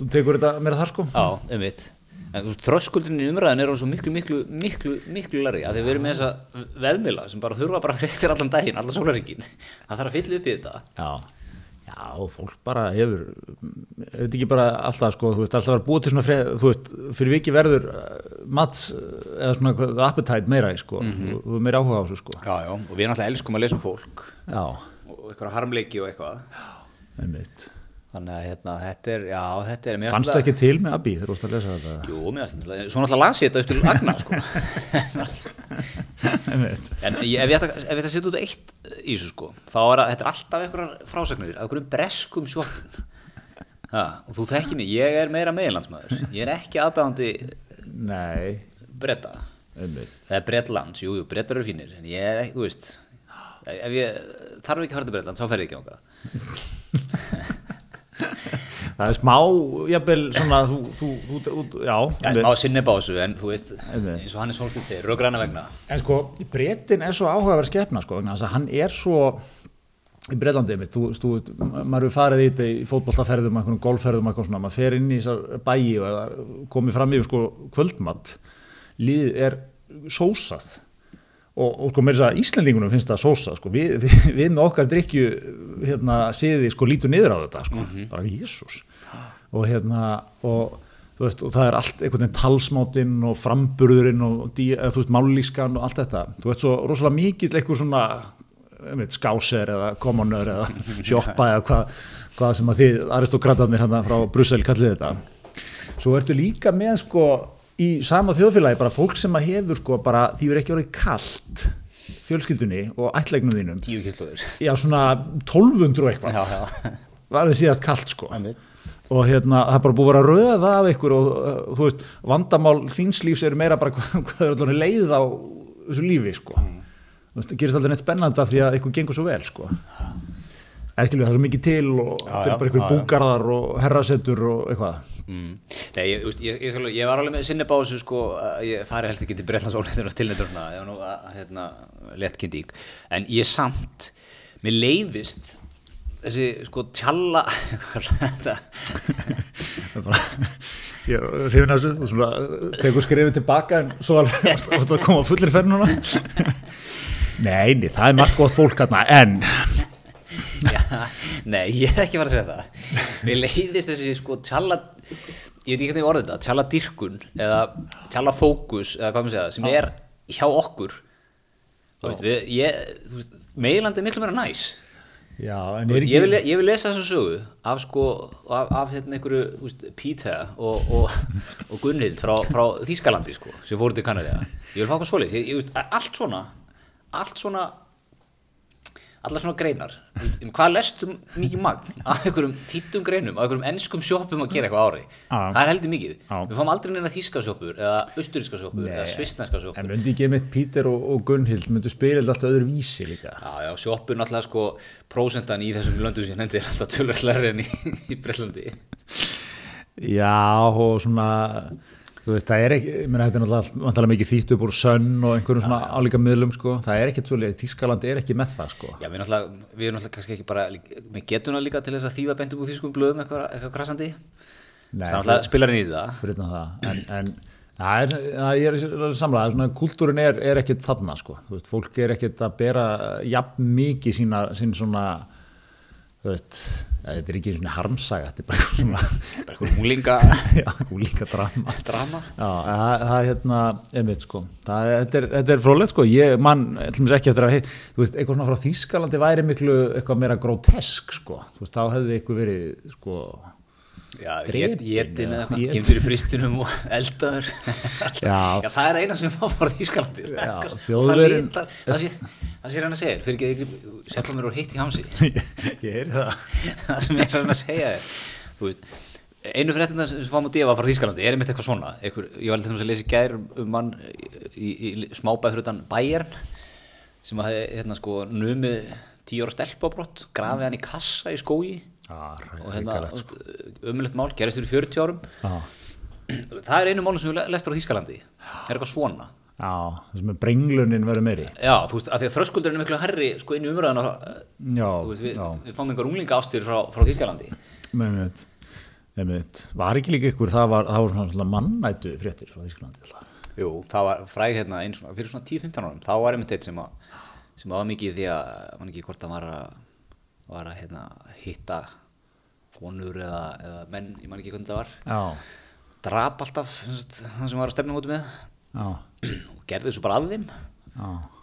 Þú tekur þetta meira þar sko?
Já, einmitt En þú veist, þröskuldin í umræðin er hann svo miklu, miklu, miklu, miklu larri að því við erum með þessa veðmila sem bara þurfa bara fréttir allan daginn, allan sólaringin það þarf að fylla upp í þetta.
Já, já, fólk bara hefur, þetta ekki bara alltaf sko, þú veist, alltaf að búa til svona freð, þú veist, fyrir viki verður uh, mats uh, eða svona appetite meira sko, þú þú er meira áhuga á þessu sko.
Já, já, og við náttúrulega elskum að lesa um fólk.
Já,
og eitthvað harmleiki og eitthvað.
Einmitt.
Þannig að hérna, þetta er, já, þetta er
Fannst það ekki til með Abby þegar þú varst að lesa þetta?
Jú, mér finnst það, svo náttúrulega las ég þetta upp til Agna, sko. En ég, ef ég ætti að- ætti setja út eitt í þessu sko, þá er að þetta er alltaf einhverjar frásagnir af einhverjum breskum ha, og þú þekki mig, ég er meira meðlandsmaður ég er ekki aðdáðandi
Nei,
bretta það er brettlands, jú, jú, brettar eru fínir en ég er ekki, þú veist ef ég þarf ekki að fara til brettlands, þá fer ég ekki ánga
Það er smá, jafnvel, svona, þú, þú, þú, þú já,
Já,
einmitt.
má sinni básu, en þú veist eins og Hannes Hólfinn segir, röggræna vegna.
En sko, Bretin er svo áhugaverð skepna sko, vegna þess að hann er svo í Breitlandi mitt, þú, þú, maður hefur farið í þetta í fótbollaferðum, einhvern golfferðum eitthvað svona, maður fer inn í þessar bæi og komið fram yfir sko kvöldmatt líðið er sósað og, og sko með þess að Íslendingunum finnst það sósað sko, við, við, við með okkar drikju hérna siði sko lítur niður á þetta sko, bara jésús og hérna og veist, og það er allt einhvern veginn talsmátinn og framburðurinn og dí, þú veist, mállískan og allt þetta. Þú veist, svo rosalega mikill einhver svona einmitt, skáser eða commoner eða sjoppa eða hvað hva sem að þið aristokratarnir hérna frá Brussel kallið þetta. Svo ertu líka með sko í sama þjóðfélagi bara fólk sem að hefur sko bara því er ekki orðið kalt fjölskyldunni og ættlegnum þínum.
Tíu kyslóður
já svona 1200 og eitthvað.
Já, já,
var það síðast kalt sko.
Einmitt.
og hérna það er bara búið að röða af ykkur og, og þú veist, vandamál þíns lífs eru meira bara hvað, hvað er allir leið á þessu lífi sko. Þú veist, það gerist aldrei neitt spennandi af því að ykkur gengur svo vel sko. Eða skilju það er svo mikið til og
Já,
það er bara ykkur búgarðar og herrasettur og eitthvað
Mm. Nei, ég, ég, ég, ég var alveg með sinni básu sko, ég fari helst ekki til Breitlandsónir og tilnættur svona, ég var nú að, hérna, lett kyndík, en ég samt mér leiðist þessi sko tjalla hvað er þetta
ég hrifin þessu og svona tekur skrifið tilbaka en svo alveg ást að koma fullir nei, nei, það er margt gott fólk hérna en
Já, nei, ég er ekki fara að segja það. Mér leiðist þessi sko tjalla ég veit ekki hvernig ég orðið þetta tjalla dyrkun eða tjalla fókus eða hvað maður segja, sem er hjá okkur. Þú veist, við, ég, þú meilandi er miklu meira næs.
Já, en
Þú
er ekki
ég, vil, ég vil lesa þessu sögu af sko, af, af hérna einhverju þú veist, Peter og, og, og Gunnhild frá, frá Þýskalandi sko, sem fóru til Kanaríða ég vil fá hvað svoleiðis, ég, ég, veist, allt svona allt svona allar svona greinar. Um hvað lestum mikið magn? Af einhverjum þýttum greinum, af einhverjum enskum sjoppum að gera eitthvað ári.
Já.
það er heldur mikið,
Já.
við fáum aldrei neina þýska sjoppur eða austuríska sjoppur eða svistnæska sjoppur.
En myndi ekki mitt Pítur og, og Gunnhild myndu spila alltaf öðru vísi líka?
Já, já, sjoppur náttúrulega sko prósentan í þessum löndum sem nefndi er alltaf tölvöldlega en í, í Brellandi
Já, og svona þú veist, það er ekki, ég meina þetta er náttúrulega vantalega mikið þýtt upp úr sönn og einhverjum svona álíka miðlum, sko, það er ekki tvolega, Þískaland er ekki með það, sko.
Já, við náttúrulega, við erum náttúrulega kannski ekki bara, við getum það líka til þess að þýða bendum úr þýskum blöðum eitthvað, eitthvað krassandi.
Nei,
það náttúrulega spilar inn í það.
fyrir það, en, en það er, það er, er samlega, svona kultúrin er, er ekkit þarna, sko, þú veist, fólk er ekkit að bera jafn mikið sína, sín svona, ja, þetta er ekki svona harmsaga, þetta er bara svona,
Bara eitthvað húlinga
líka drama.
drama.
Já, það, það er hérna, einmitt sko, það, þetta er, þetta er frólægt sko, ég mann, ekki eftir að, hey, veist, eitthvað svona frá Þýskalandi væri miklu eitthvað meira grótesk sko, veist, þá hefði eitthvað verið sko,
Já, jetin eða gemtur í fristinum og eldaður.
Já.
Já, það er eina sem Þýskalandi. Það er
Já, Þjóðverinn-
Það sé, hann að segja, fyrir ekki að ég setla mér úr heitt í hamsi.
ég heyri það,
það sem ég er reyna að segja er þú veist, einu fréttina sem fáum að defa frá Þýskalandi er einmitt eitthvað svona Einhver, ég var þess að lesa í gær um mann í, í, í smábæð fyrir utan Bayern sem að hérna sko numið tíu ára stelpabrott grafið hann í kassa í skógi
Já,
og hérna
hrikalegt, sko.
umulegt mál, gerist fyrir 40 árum.
Já,
það er einu málum sem við lestur á Þýskalandi. Er eitthvað svona?
Já, það sem er brenglunin verið meiri,
já, þú veist, af því að þröskuldurinn er miklu herri sko inn í umræðan
já,
við, við fáum einhver unglinga ástir frá, frá Þýskalandi.
Einmitt, einmitt, var ekki líka ykkur, það var, það var svona, svona mannætu fréttir frá Þýskalandi, alltaf.
Jú, það var fræg hérna einn svona, fyrir svona 10-15 árum, þá var einmitt eitt sem að, sem að var mikið því að, man ekki hvort það var að, var að hérna, hitta konur eða, eða menn, ég man ekki hvernig það var,
já,
drap alltaf það sem var að stefna móti með.
Já,
og gerði þessu bara af þeim,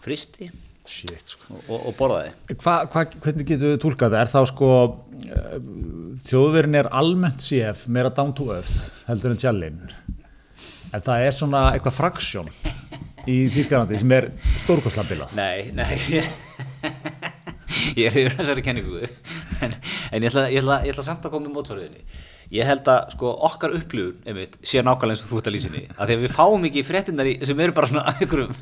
fristi
shit, sko.
og, og, borðaði.
Hva, hva, hvernig getur við tólkað það? Er þá sko uh, þjóðverin er almennt séð meira down to earth heldur en tjallinn? En það er svona eitthvað fraksjón í Þýskalandi sem er stórkostlega bilað.
Nei, nei, ég er yfir þessari kenningu en, ég, ætla, ég, ætla, ég ætla samt að koma í mótfæriðinni. Ég held að sko okkar upplifun, einmitt, sé nákvæmlega eins og þú ert að lýsinni, að að við fáum ekki fréttindar sem eru bara svona einhverjum,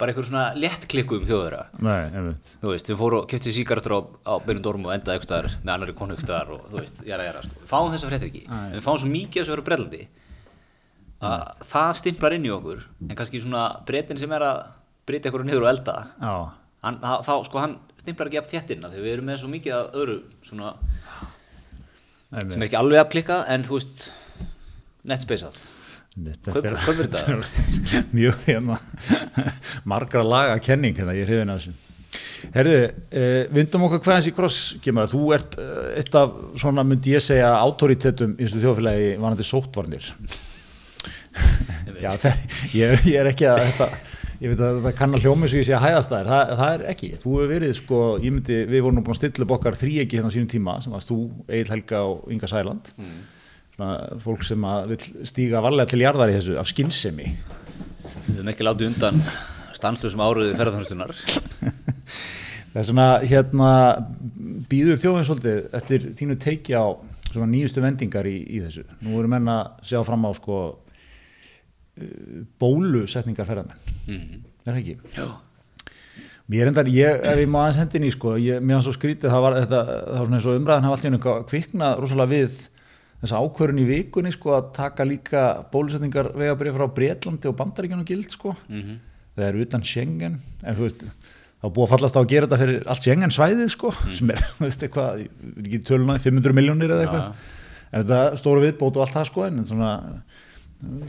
bara einhverjum svona léttklikkuðum þjóðara.
Nei, einmitt
Þú veist, við fórum og kefti síkartur á, á beinum dorm og endaði eitthvað staðar með annari konu eitthvað staðar og þú veist, jæra, jæra, sko. Við fáum þessar fréttir ekki, en við fáum svo mikið þessu verið brellandi að það stimplar inn í okkur, en kannski svona breytin sem er að breyta eitthvað niður og elda,
Já,
hann, þá, sko, hann stimplar ekki af þéttirna þegar við erum með svo mikið af öðru svona, sem
einmitt,
er ekki alveg að klikka en þú veist netspacað
einmitt.
Kaup-
Þetta? Mjög hérna margra laga kenning hérna, ég hrifin af þessu. Herðu, uh, vindum okkur hvaðans í krosskima þú ert uh, eitt af svona myndi ég segja autoritetum í þessu þjóðfélagi vanandi sóttvarnir. Já, það, ég, ég er ekki að þetta, ég veit að það kann að hljómi svo ég sé að hæðast það er, það, það er ekki, þú hefur verið sko, ég myndi, við vorum nú búin að stilla upp okkar þríegi hérna á sínum tíma, sem varst þú, Egil Helga og Inga Sæland. Svona fólk sem að vil stíga varlega til jarðar í þessu af skynsemi.
Við höfum ekki látið undan stanslusum áriði ferðarþjónustunar.
það er svona, hérna býður þjóðin svolítið eftir þínu teiki á nýjustu vendingar í, í þessu, nú erum menn að sjá fram á sko bólusetningar ferðarmenn er það ekki?
Já.
Mér endar, ég, ef ég má aðeins hendin í sko, ég, mér var svo skrítið, það var þetta, það var svona eins og umræðan hafa allt í hennu kviknað rosalega við þessa ákvörun í vikunni sko að taka líka bólusetningar vegabrið frá Breitlandi og Bandaríkjanu gild sko,
Mhm.
það er utan Schengen, en þú veist, er búið að fallast á að gera þetta fyrir allt Schengen svæðið sko, sem er, þú veist, eitthvað, ég veit ekki töluna, 500 miljónir eða eitthvað, en þetta stóru viðbót og allt það sko, en svona,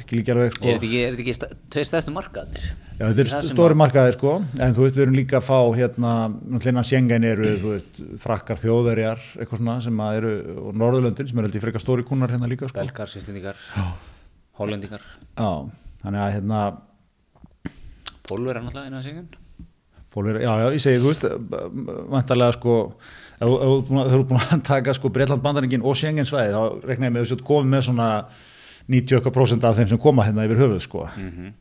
skil ekki alveg sko.
Er þetta ekki, ekki tveir stæðstu markaðir?
Já, þetta er stóri markaðir sko, en þú veist, við erum líka að fá hérna, náttúrulega Schengen eru, þú veist, frakkar þjóðverjar, eitthvað svona sem að eru, og Norðurlöndin sem eru í frekar stóri kúnar hérna líka sko.
Belgar, sýslendingar, hollendingar,
Já, þannig að hérna,
pólver er náttúrulega innan segjum.
Pólver, já, já, ég segi, þú veist, vantarlega sko, þau eru búin að taka sko Breitland bandaringin og Schengen svæði, þá rekna ég með þessu komið með svona 90% af þeim sem koma hérna yfir höfuð sko. Mm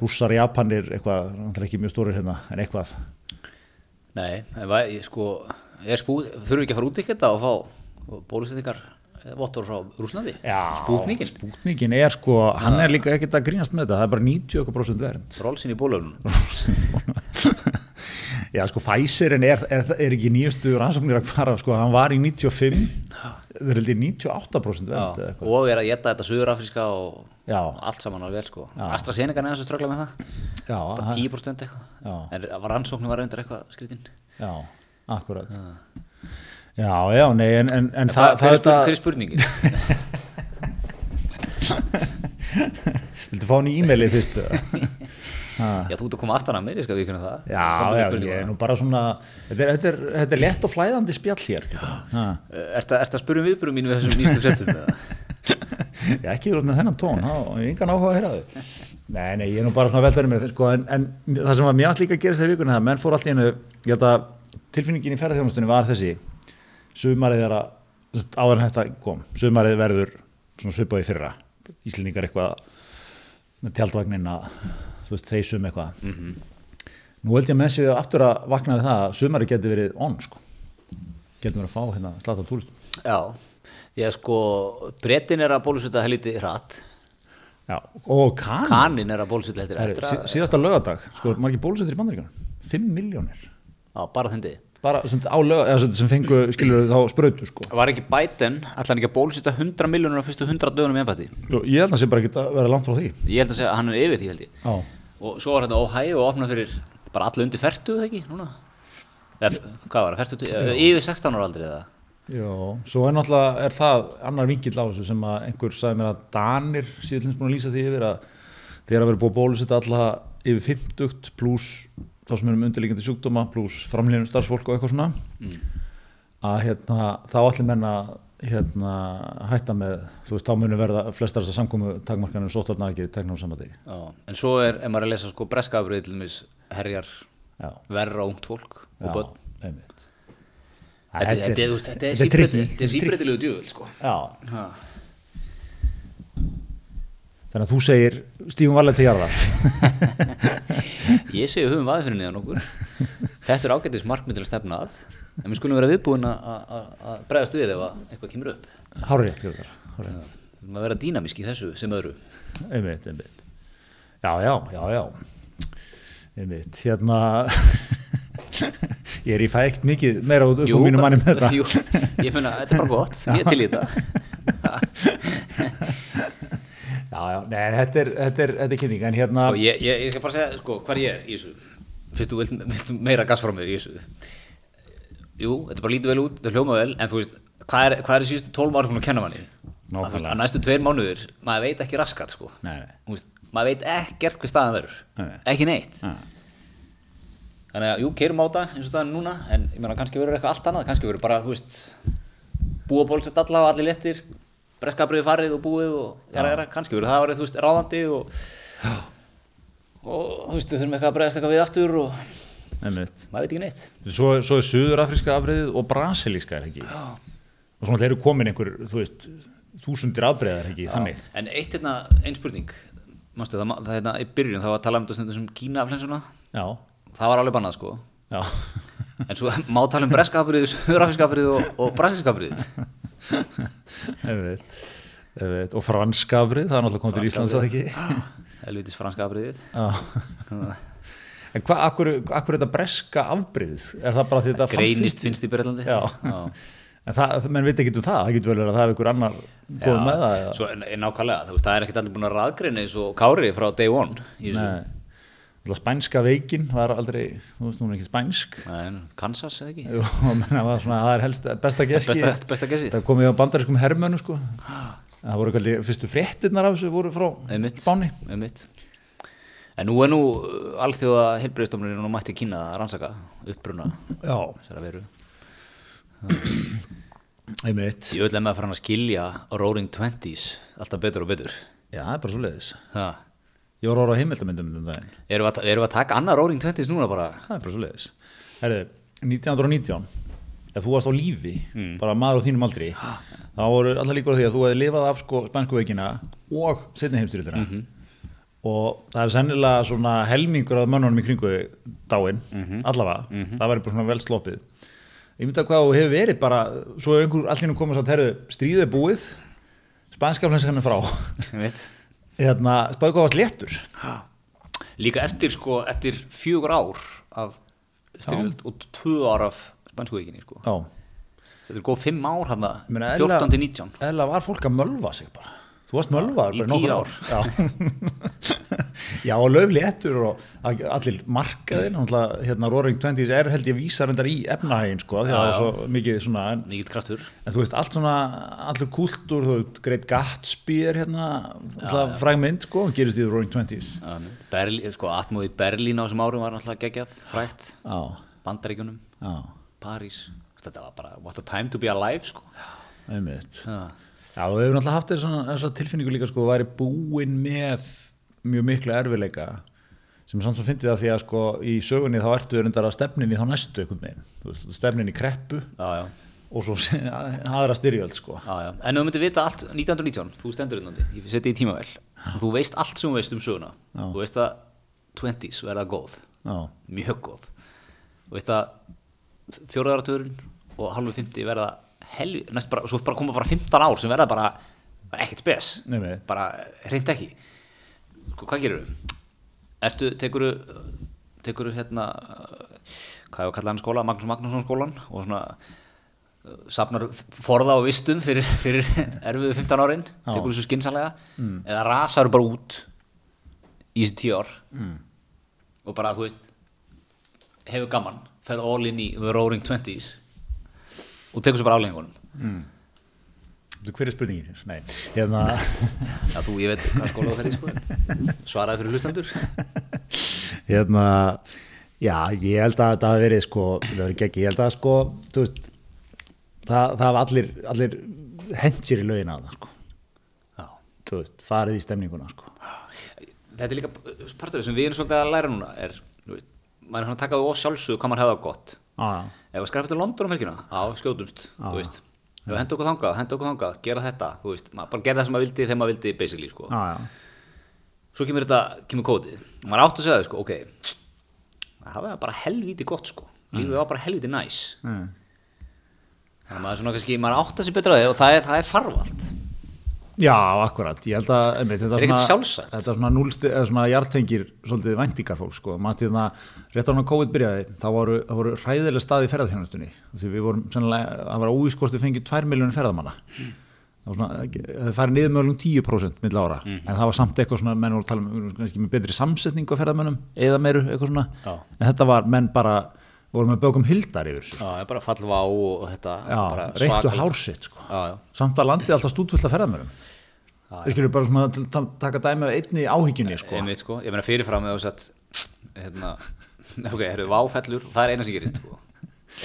Rússar, Japanir, eitthvað, náttúrulega ekki mjög stórir hérna, en eitthvað.
Nei, en sko, þurfum við ekki að fara út í þetta og fá bólusetningar eh, vottor frá Rúslandi? Spútningin?
Spútningin er sko, hann er líka ekkert að grínast með þetta, það er bara 90% vernd.
Rólsinn í bólöfnum.
Já, sko, Pfizerin er, er, er ekki nýjustu rannsóknir að fara, sko, hann var í 95, það er heldur 98% vernd eða
Já, og er að geta þetta Suðurafriska og
Já.
allt saman alveg vel sko. AstraZeneca er þess að ströggla með það,
Já,
bara
það-
10% eitthvað.
Já.
En rannsóknir var undir eitthvað skritin.
Já, akkurat. Já, já, nei, en, en, en
Það,
það,
hver,
það,
er er spurningin?
viltu fá hann í e-mailið fyrst? eða?
Já, þú ert að koma aftan að mér, ég skal vikuna það.
Já, já, ég er nú bara svona, þetta er, þetta er, þetta er lett og flæðandi spjall hér. Ha.
Ertu að, ertu að spyrja um viðbröðum mínu við þessum nýstu settum? eða?
Já, ekki verið með þennan tón, þá er engan áhuga að heyra þau. Nei, nei, ég er nú bara svona velverið með þau, sko, en, en það sem var mjög allt líka að gera þessari vikuna, það menn fór allt í hennu, ég held að tilfinningin í ferðarþjónustunni var þessi, sumarið er að, áður en þetta kom, sumarið verður svona svipað í fyrra, Íslendingar eitthvað með tjaldvagnin að, þú veist, þeysum eitthvað. Nú held ég að menn séu aftur að vakna við það að sumarið geti verið on, sko. Getum verið að fá hérna slata túristum.
Já, því að sko, brettin er að bólusetja helviti hratt,
Já, og kan.
kanin er að eftir
sí,
að,
síðasta lögadag, sko, margir bólusettir í bandaríkjunum 5 miljónir
já, bara þindi.
bara sem, á lög, eða sem- sem fengu skilur þá sprautu sko.
Var ekki ætla hann ekki að bólusetja 100 miljónur á fyrstu 100 dögunum?
Jú, ég held að það sé bara ekki að vera langt frá því
Ég held að segja hann er yfir því held ég.
Já,
Og svo var þetta Ohio að opna fyrir bara alla undir fertu, eða ekki, núna? Eða, hvað var það, fertu, yfir 16 ára aldrei eða?
já, svo er náttúrulega er það annar vingill á þessu sem að einhver sagði mér að Danir síðan búin að lýsa því yfir að þegar að vera búið að bólusetta alla yfir 50 pluss þá sem erum undirlíkjandi sjúkdóma pluss framlýnum starfsfólk og eitthvað svona að hérna, þá allir menna hérna, hætta með þú veist, þá munum verða flestar þessar samkomu takmarkanir sóttarnar ekki teknum samandi
Já, en svo er, ef maður er að lesa sko breskabrið til dæmis herjar
Já.
verra ungt fólk og börn.
einmitt.
Þetta, er síbreytilegu djúvel, sko.
Já,
Ha.
þannig að þú segir stífum varlega til jarðar
Ég segi höfum vaðið fyrir niðan okkur. Þetta er ágættis markmið til að stefna að, en við skulum vera viðbúin að- bregðast við ef að eitthvað kemur upp. Við erum að vera dýnamísk í þessu sem öðru.
einmitt, einmitt Já, já, já, já einmitt, hérna ég er í fækt mikið meira út á mínu manni með þetta
jú, ég meina, þetta er bara gott, ég er til í þetta.
Já, já, nei, en þetta er, þetta er, þetta er kynning en hérna,
Og ég, ég, ég skal bara segja, sko, hvað ég er í þessu. Fyrst þú vilt, meira gas frá mér í þessu. Jú, þetta bara lítur vel út, þetta hljóma vel, en þú veist, hvað er, hvað er síðustu tólf ára búin að kenna manni? Að, veist, að næstu tveir mánuðir, maður veit ekki raskat, sko.
Nei, nei.
Þú veist, maður veit ekkert hvað staðan verður.
Nei.
Ekki neitt.
Nei.
Þannig að, jú, keirum á þetta eins og staðan er núna, en ég meina, kannski verður eitthvað allt annað, kannski verður bara, þú veist, búa bólsett alla og allir léttir, breskabriði farið og búið og jara, jara, kannski verður það verið, þú veist, ráðandi og og þú veist, þurfum eitthvað að bregðast eitthvað við aftur og
einmitt.
maður veit ekki neitt.
Svo, svo er suðurafriska afbreyðið og brasilíska er ekki? Og svona þeir eru komin einhver, þú veist þúsundir afbreyðar ekki, þannig?
En eitt hérna, ein spurning. Manstu, það, það hérna í byrjun, það var að tala um þetta stundum sem Kína-flensuna
Já,
Það var alveg bannað sko.
Já,
En svo má tala um breskaafrið, söðurafriskaafrið og, og brasilskaafrið
einmitt, einmitt. og franska afbreyð, það er náttúrulega komið til Íslands að ekki?
Helvitis franskaafriðið
Já. En hvað, akkur, akkur er þetta breska afbreyðið? Er það bara því þetta fannst
Greinist finnst í Breitlandi
Já. En það, menn veit ekki um það, það getur vel verið að það er einhver annar góð með það eða?
Svo nákvæmlega, það er ekkert allir búin að raðgreina eins og Kári frá day one.
Nei. Spænska veikin var aldrei, þú veist, hún er ekki spænsk
Nei, Kansas eða ekki
Jú, menna, var svona, það er helst besta gesti
Besta, besta gessi
Það komið á bandariskum hermönu sko Það voru kalli fyrstu fréttirnar af þessu voru frá. Spáni
Einmitt. En nú er nú uh, alþjóða heilbreyðstofnuninn og mætti kynna að rannsaka uppbruna þessara veru.
einmitt.
Ég vil lemma að fara hann að skilja Roaring Twenties alltaf betur og betur.
Já, það er bara svo leiðis. Ég var að horfa á heimildamindum um daginn.
Erum við að, erum við að taka annað Roaring Twenties núna bara?
Það er bara svo leiðis Herðu, 1919 ef þú varst á lífi, bara maður á þínum aldri þá voru allar líkur á því að þú hefði lifað af sko spænsku veikina og setni heimstyrjutina og það er sennilega svona helmingur af mönnunum í kringu dáin, allavega. Það væri bara svona vel sloppið. Ég myndi að hvað þú hefur verið bara svo er einhver allir komið svo að herðu stríðið er búið spænska flensan er frá hérna, spæðu hvað varst léttur.
Líka eftir sko, eftir fjögur ár af styrjöld og tvö ár af spænsku veikinni sko.
já.
Þetta er góð fimm ár hann
Ég meina,
14
eðlilega-
til 19
eða var fólk að mölva sig bara þú varst mölvaður bara nokkur ár. já, já og löfléttur og að- allir markaðin hérna Roaring Twenties er held ég vísar endar í efnahægin sko því að það er svo mikið svona
Mikið kraftur.
En þú veist allt svona allur kúltúr þú veist Great Gatsby er hérna alltaf frægmynd sko gerist í Roaring Twenties.
Berlí, sko, Atmóð í Berlín á þessum árum var náttúrulega geggjað frægt.
Já,
París. Þetta var bara, what a time to be alive sko.
einmitt.
Já.
Já, við hefur náttúrulega haft þessa, þessa tilfinningu líka sko, væri búin með mjög miklu erfileika sem samt svo fyndi það því að sko í sögunni þá ertu reyndar að stefnin í þá næstu einhvern veginn, Þú veist, stefnin í kreppu
Já, já,
og svo aðra styrjöld sko.
já, En þú myndir vita allt 1919, þú stendur innandi Ég seti í tímavel og þú veist allt sem þú veist um söguna. Þú veist að 20s verða góð. Mjög góð. Þú veist að fjóraðaratugurinn og halvu 50 verða helvi Næst bara, svo bara koma bara 15 ár sem verða bara, bara ekkert spes.
Nei,
bara hreint ekki. Sko, hvað gerur þú? Ertu, tekurðu tekurðu hérna hvað hefur kallað hann skóla, Magnús Magnússon skólan og svona uh, safnar forða og vistum fyrir, fyrir erfiðu 15 árin,
Já.
tekurðu svo skinsanlega mm. eða rasaru bara út í þessi 10 ár? Mm. og bara, þú veist hefur gaman, fer all in í the roaring 20s og tekur svo bara afleggingunum
Þú, hver er spurningin? Nei, hérna
Já, þú, ég veit hvað skóla þú fer í sko. Svaraði fyrir hlustendur.
Hérna já, ég held að þetta hafi verið sko, það verið geggi, ég held að sko þú veist, það, það hafa allir allir hendsir í lögina að það sko,
Já.
þú veist, farið í stemninguna sko.
Þetta er líka partur sem við erum svolítið að læra núna er, þú veist, maður er svona að taka það of sjálfsög hvað maður hefða gott.
Já, já.
Ef við skrapum til London um helgina, á, skjótumst þú veist, ef við henda okkur þangað, henda okkur þangað gera þetta, þú veist, maður bara gera það sem maður vildi þegar maður vildi basically, sko.
Já, já.
Svo kemur þetta, kemur kódið og maður átt að segja það, sko, ok það var bara helvíti gott, sko. Lífið var bara helvíti næs.
Mm.
þannig að maður svona kannski, maður átt að segja betra á því og það er, það er farvald
Já, akkurat, ég held að einmitt, þetta
Er ekkert sjálfsagt.
Þetta er svona núlsti, svona jartengir svolítið væntingar fólk, sko, maður til það rétt á hann að COVID byrjaði, þá voru, voru hræðilega staði í ferðarþjónustunni, því við vorum sennilega, það var óvískosti fengið 2 miljónir ferðamanna. Það var svona, það farið niður mögulegum 10% mill ára, en það var samt eitthvað svona, menn voru að tala um, við vorum kannski með betri samsetning á ferðamönnum, eða meiru, eitthvað svona.
Já.
en þetta var, menn bara voru með bökum hildar yfir þessu, sko.
Já, bara fallva á og þetta
já, reittu hársitt, sko.
Já, já,
samt að landið alltaf stútvöld að ferðamönnum við skilum bara svona að taka dæmi af einni áhyggjunni sko.
einmitt sko, ég meina fyrirfram eða satt, hérna, ok, eru váfellur það er eina sem gerist sko.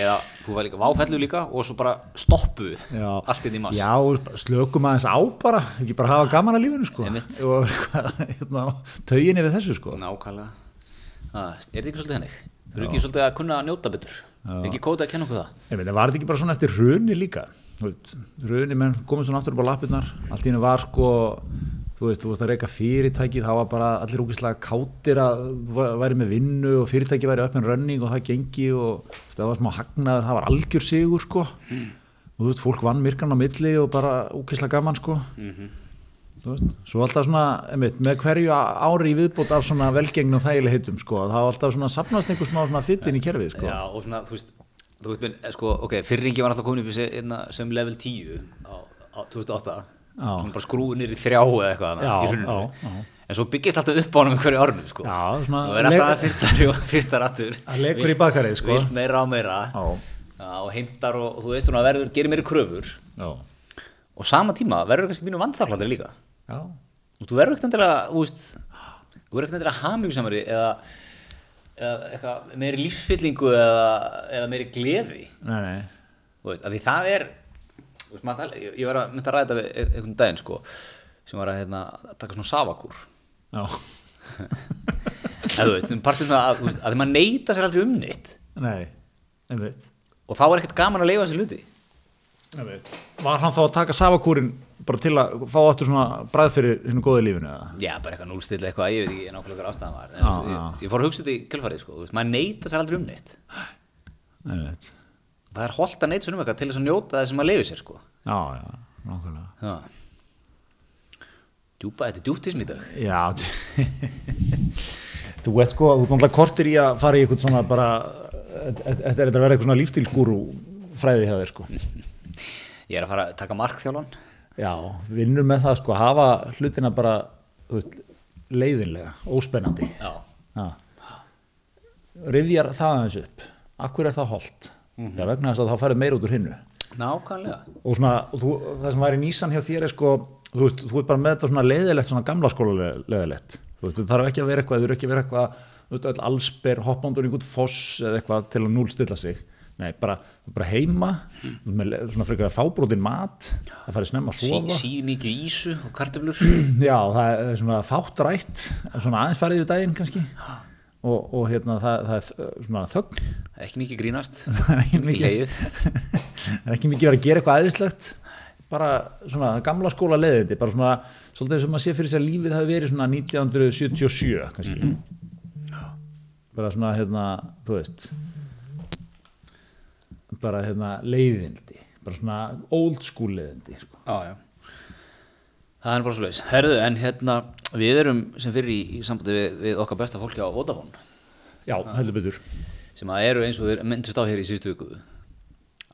Eða þú var líka váfellu líka og svo bara stoppuð
Já.
allt inn í mass.
Já, slökum aðeins á bara, ekki bara hafa gaman að lífinu sko. Og hérna, tauginni við þessu sko.
Nákvæmlega. Það, er þetta ekki svolítið hennig þú eru ekki svolítið að kunna að njóta betur? Er ekki kótið að kenna okkur það?
Ég en var þetta ekki bara svona eftir hruni líka Hruni menn komið svona aftur upp á lappirnar. Allt í henni var sko þú veist, þú veist að reyka fyrirtæki það var bara allir ógeðslega kátir að væri með vinnu og fyrirtæki væri upp en running og það gengi og veist, það var smá hagnaður, það var algjör sigur sko. Og þú veist, fólk vann myrkan á milli og bara ógeðslega gaman sko. Þú veist, svo alltaf svona einmitt, með hverju ári í viðbót af svona velgengn og þægileg heitum sko, það var alltaf svona sapnast einhver smá svona fyttin í kerfið sko.
Já og svona þú veist þú veist, minn, sko, ok, fyrringi var alltaf komin upp í se- hérna, sem level 10 á, á 2008
Já.
svona bara skrúið í þrjá eða eitthvað
Já,
hruninu.
já, já.
en svo byggist alltaf upp á hann með hverju árinu sko.
Já, svona
og er alltaf
le-
að fyrstar og fyrstar aftur
Að lekur í bakarið, sko.
vilt meira og meira
Já.
Og heimtar og, og þú veist svona verður, gerir meiri kröfur
Já,
og sama tíma verður kannski mínu vandþaklandir líka
já,
og þú verður ekkert endilega þú veist, þú verður ekkert endilega hamingjusamari eða, eða meiri lífsfyllingu eða, eða meiri gleði.
Nei, nei.
Veist, því það er veist, maður, ég, ég var að mynda að ræða við e- einhvern daginn sko, sem var að hérna, taka svona savakúr partur svona að, veist, að því maður neyta sér aldrei um neitt.
Nei,
og þá er ekkert gaman að leifa hluti.
Einmitt Var hann þá að taka savakúrin bara til að fá aftur svona bræð fyrir hennu góða í lífinu eða?
já, bara eitthvað núlstill eitthvað, ég veit ekki nákvæmlega hver ástæðan var en,
Já,
ég,
já.
ég fór að hugsa þetta í kjölfarið sko, maður neyta sér aldrei um neitt
Einmitt
það er holdt að neyta sér um eitthvað til þess að njóta þess að maður leifi sér sko.
Já, já, nákvæmlega.
Djúpa, þetta er djúptism í dag
Já, þú veit sko, þú náttúrulega kortir í að fara í eitthvað svona bara Þetta er þetta að vera eitthvað svona lífstílsgúrú fræði hjá þér sko
Ég er að fara að taka markþjálfan
Já, vinnur með það sko, hafa hlutina bara, veist, leiðinlega, óspennandi.
Já,
Já. Rifjar það aðeins upp. Akkur er það holdt? Já, vegna þess að þá færið meira út úr hinnu.
Nákvæmlega.
Og svona, þú, það sem væri nýsan hjá þér er sko, þú veist, þú veist bara með þetta svona leiðilegt, svona gamla skóla leiðilegt þú veist, það þarf ekki að vera eitthvað, þú eru ekki að vera eitthvað þú veist, öll allsber, hoppándur einhvern foss eða eitthvað til að núlstilla sig nei, bara, bara heima með svona frekar fábrótin mat það farið snemma að sofa.
Sí mikið ísu og kartöflur.
Já, það er svona fátt rætt svona aðeins farið við daginn kannski. Og, og hérna, það, það er þ- svona þögn.
Ekki mikið grínast.
Það er ekki mikið. það er ekki mikið að gera eitthvað æðislegt. Bara svona gamla skóla leiðindi bara svona, svolítið sem að sé fyrir sér að lífið hafi verið svona 1977 kannski. Bara svona hérna, þú veist bara hérna leiðindi bara svona old school leiðindi sko.
Já, já. Það er bara svo leis Herðu, en hérna, við erum sem fyrir í, í sambandi við, við okkar besta fólki á Vodafone.
Já, heldur betur.
Sem að eru eins og við myndist á hér í síðustu viku.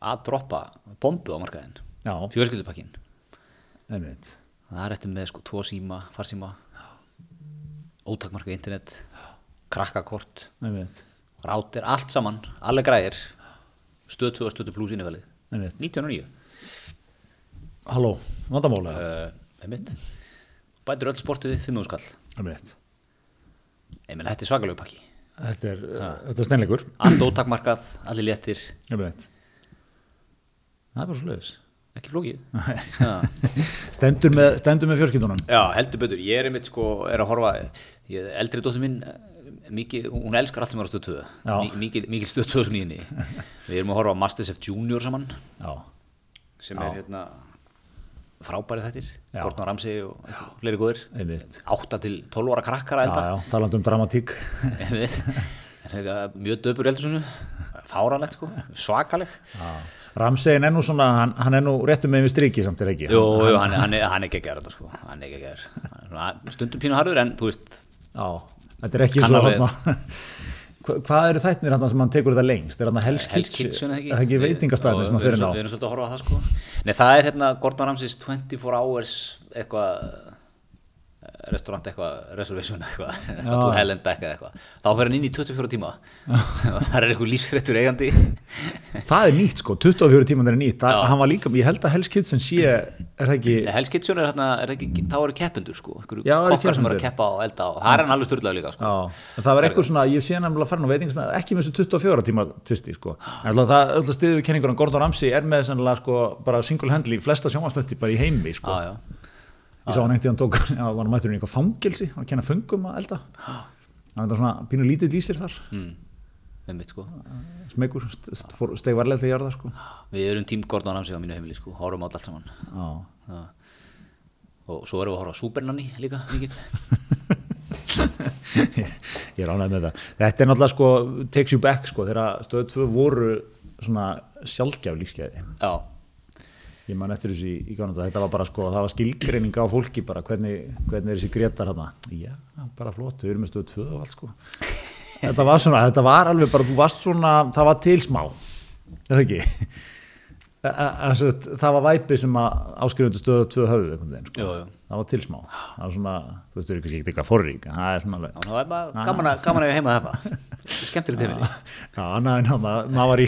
Að droppa bombu á markaðinn.
Já,
fjölskyldupakkin það er eftir með sko tvo síma, farsíma. Ótakmarka internet. Krakkakort. Rátir, allt saman, alle græðir stöð 2 og stöð 2 plus innifælið
einmitt.
1909
halló, vandamála
uh, einmitt. Bætir öll sportið við 5 skall. Þetta er svakalegu pakki.
Þetta er, þetta er steinleikur
allt ótakmarkað, allir léttir.
Einmitt. Það er bara svo leiðis
ekki flókið.
Stendur með, með fjölskyldunum.
Já, heldur betur, ég er einmitt sko, er að horfa ég, eldri dóttur mín eh, mikið, hún elskar allt sem er á stöð 2
Já.
Mi- mikið, mikið stöð 2 svona í. Henni við erum að horfa á Masterchef Junior saman.
Já,
sem
Já.
er hérna frábæri þettir. Gordon Ramsay og fleiri góðir.
Einmitt.
8 til 12 ára krakkar að
já,
elda
já, talandi um dramatík.
Eitthvað mjög döpur eldursunu fáranlegt sko, svakaleg
Ramsegin er nú svona, hann, hann er nú réttum með við striki samt er ekki?
Jú, hann, hann, hann er ekki að gera þetta sko. Hann er ekki að gera stundum pínu harður en þú veist
já, þetta er ekki
Kann
svo Hva, hvað eru þættirnir hann sem hann tekur þetta lengst? Er hann Kitchen
eða ekki?
það ekki
Við-
veitingastæðin
Jú,
sem hann fyrir ná
Við erum svolítið að horfa á það sko. Nei það er hérna Gordon Ramsays 24 hours eitthvað restaurant eitthvað, reservation eitthvað eitthvað to hell and back eitthvað. Þá fer hann inn í 24 tíma. Það er eitthvað lífsrættur eigandi.
Það er nýtt sko, 24 tíman er nýtt. Það, hann var líka, ég held að Hell's Kitchen sé er það ekki,
Hell's Kitchen er hérna, er þá eru keppendur sko,
Já, eru
kokkar sem eru að keppa og elda og það er hann alveg styrlað líka sko.
Það var eitthvað svona, ég sé nefnilega að fara nú veitingstæð, ekki með þessu 24 tíma tvisti, sko. En alltaf það, alltaf stiðu við kenningur Er í í. Ég sá hann einhvern tíðan tók, já, var hann mættur í eitthvað fangelsi, hann kenna föngum að elda. Það var svona pínu lítið lýsir þar,
Mm. Sko.
smegur, st- st- fór- steig varlega til jarða, sko.
við erum tím Gordon Ramsay á mínu heimili sko, horfum á allt saman
já.
og svo erum við að horfa á Supernanny líka
ég er ánægð með það. Þetta er náttúrulega, sko, takes you back, sko, þegar stöðu tvö voru svona sjálfgjaf lífskeiði.
já,
Ég man eftir þessu í, í Kanada, þetta var bara sko, það var skilgreining á fólki bara hvernig, hvernig er þessi gretar hana. Já, bara flott, við erum með stöðu tvö og allt sko. Þetta var svona, þetta var alveg bara, þú varst svona, það var til smá, er það ekki? Það var væpi sem að áskrifundu stöðu tvö höfðu einhvern veginn, sko. Það var til smá. Það var svona, þú veist, þú er ekki eitthvað forrík, það er svona
það er bara gaman að, gaman að heima þetta skemmtilegt heimili
Já, maður var í,